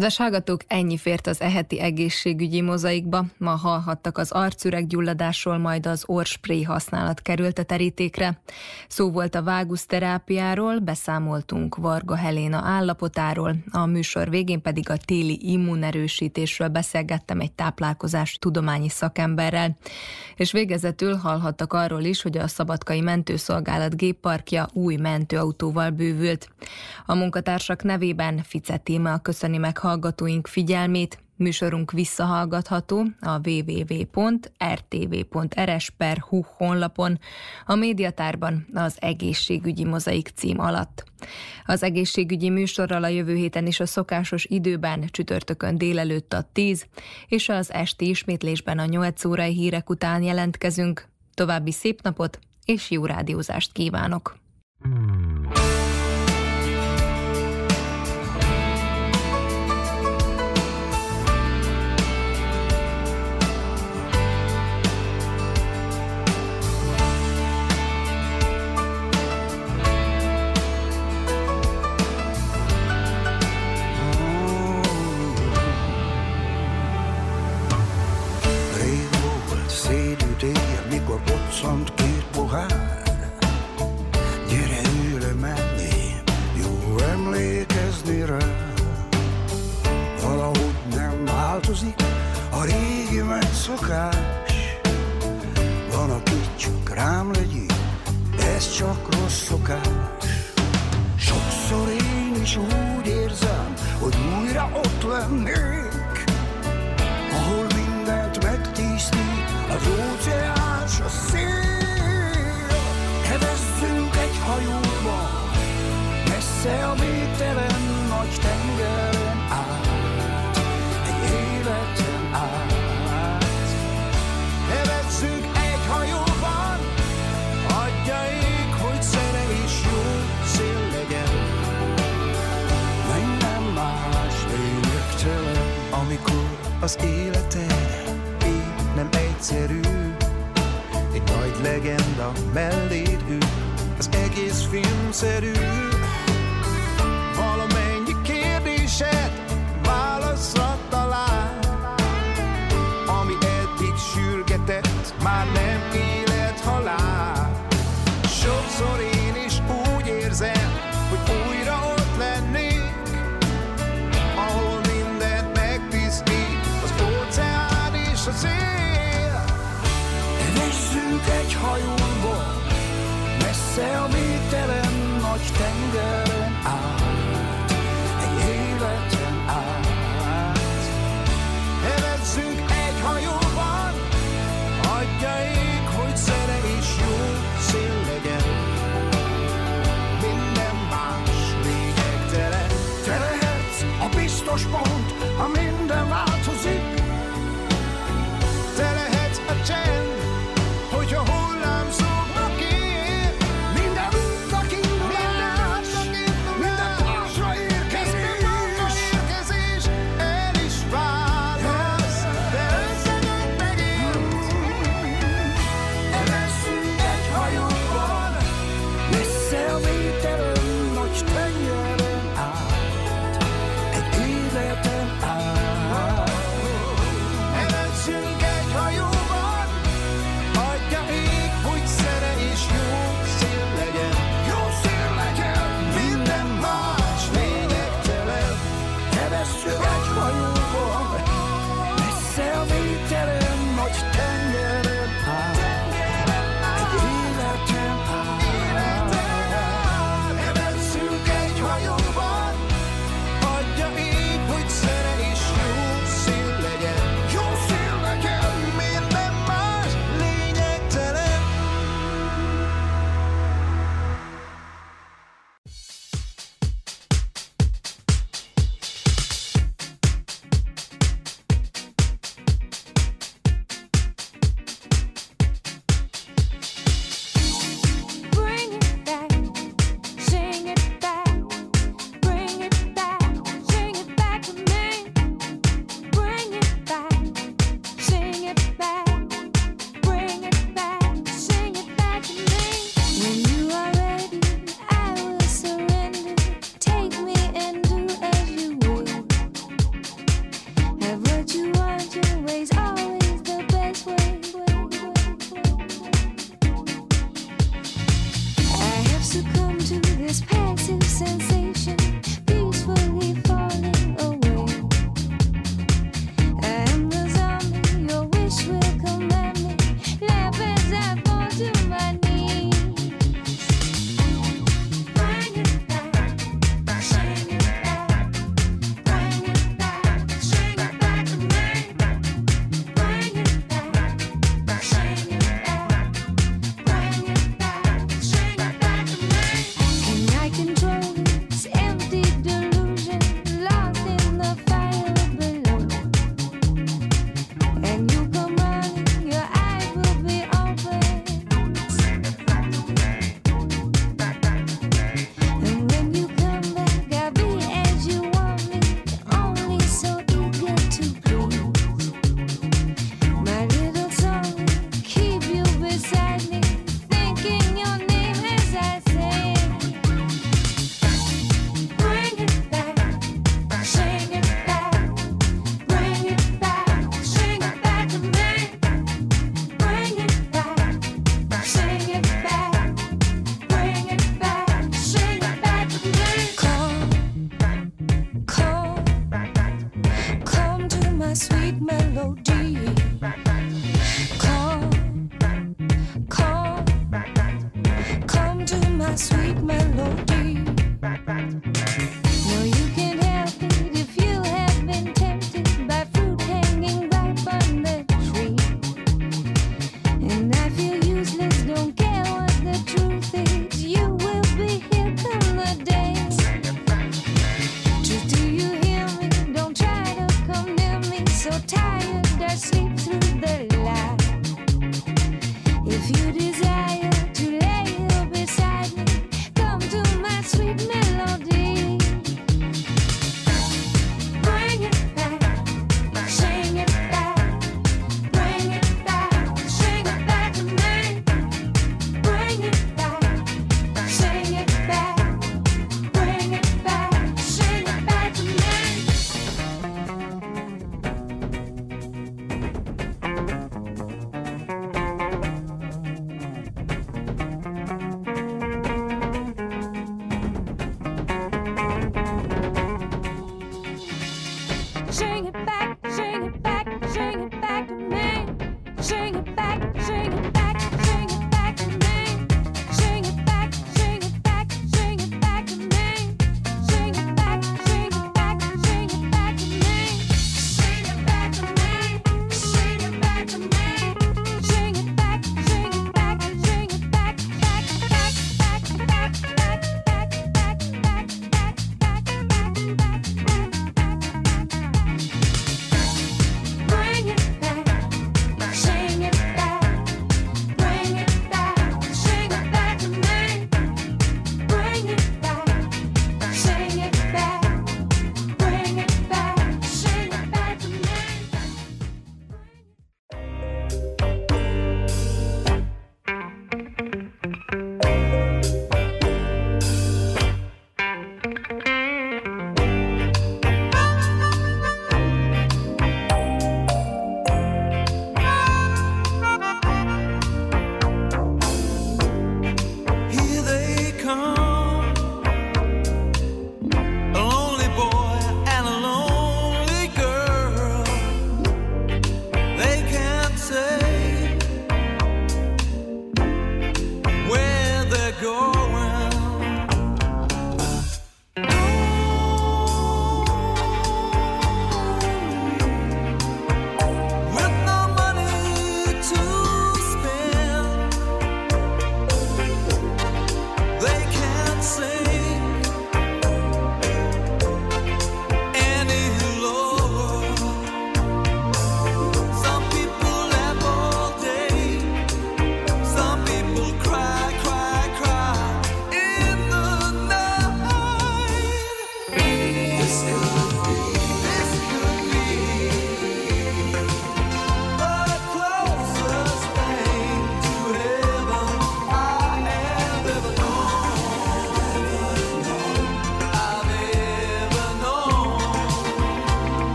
Kedves hallgatók, ennyi fért az eheti egészségügyi mozaikba. Ma hallhattak az arcüreg-gyulladásról, majd az orrspré használat került a terítékre. Szó volt a váguszterápiáról, beszámoltunk Varga Heléna állapotáról, a műsor végén pedig a téli immunerősítésről beszélgettem egy táplálkozás tudományi szakemberrel. És végezetül hallhattak arról is, hogy a Szabadkai Mentőszolgálat gépparkja új mentőautóval bővült. A munkatársak nevében Fice Tíma köszöni meg hallgatóink figyelmét, Műsorunk visszahallgatható a www.rtv.rs.hu honlapon, a médiatárban az egészségügyi mozaik cím alatt. Az egészségügyi műsorral a jövő héten is a szokásos időben, csütörtökön délelőtt a 10, és az esti ismétlésben a 8 órai hírek után jelentkezünk. További szép napot és jó rádiózást kívánok! Rég boccant két pohár. Gyere ülő menni, jó emlékezni rá. Valahogy nem változik a régi megszokás. Van, aki csak rám legyik, ez csak rossz szokás. Sokszor én is úgy érzem, hogy újra ott lennék, ahol mindent megtisztít az óceán messze a végtelen nagy tengeren át, egy életen át. Hevezzünk egy hajóban, adja ég, hogy szere és jó szél legyen. Minden más lényegtelen, Amikor az életed így nem egyszerű Egy nagy legenda melléd ül Az egész filmszerű már nem élet-halál Sokszor én is úgy érzem, hogy újra ott lennék ahol mindent megtisztít az óceán és a szél. Hevezzünk egy hajóba, messze a végtelen nagy tengeren át, a biztos pont, ha minden my sweet melody.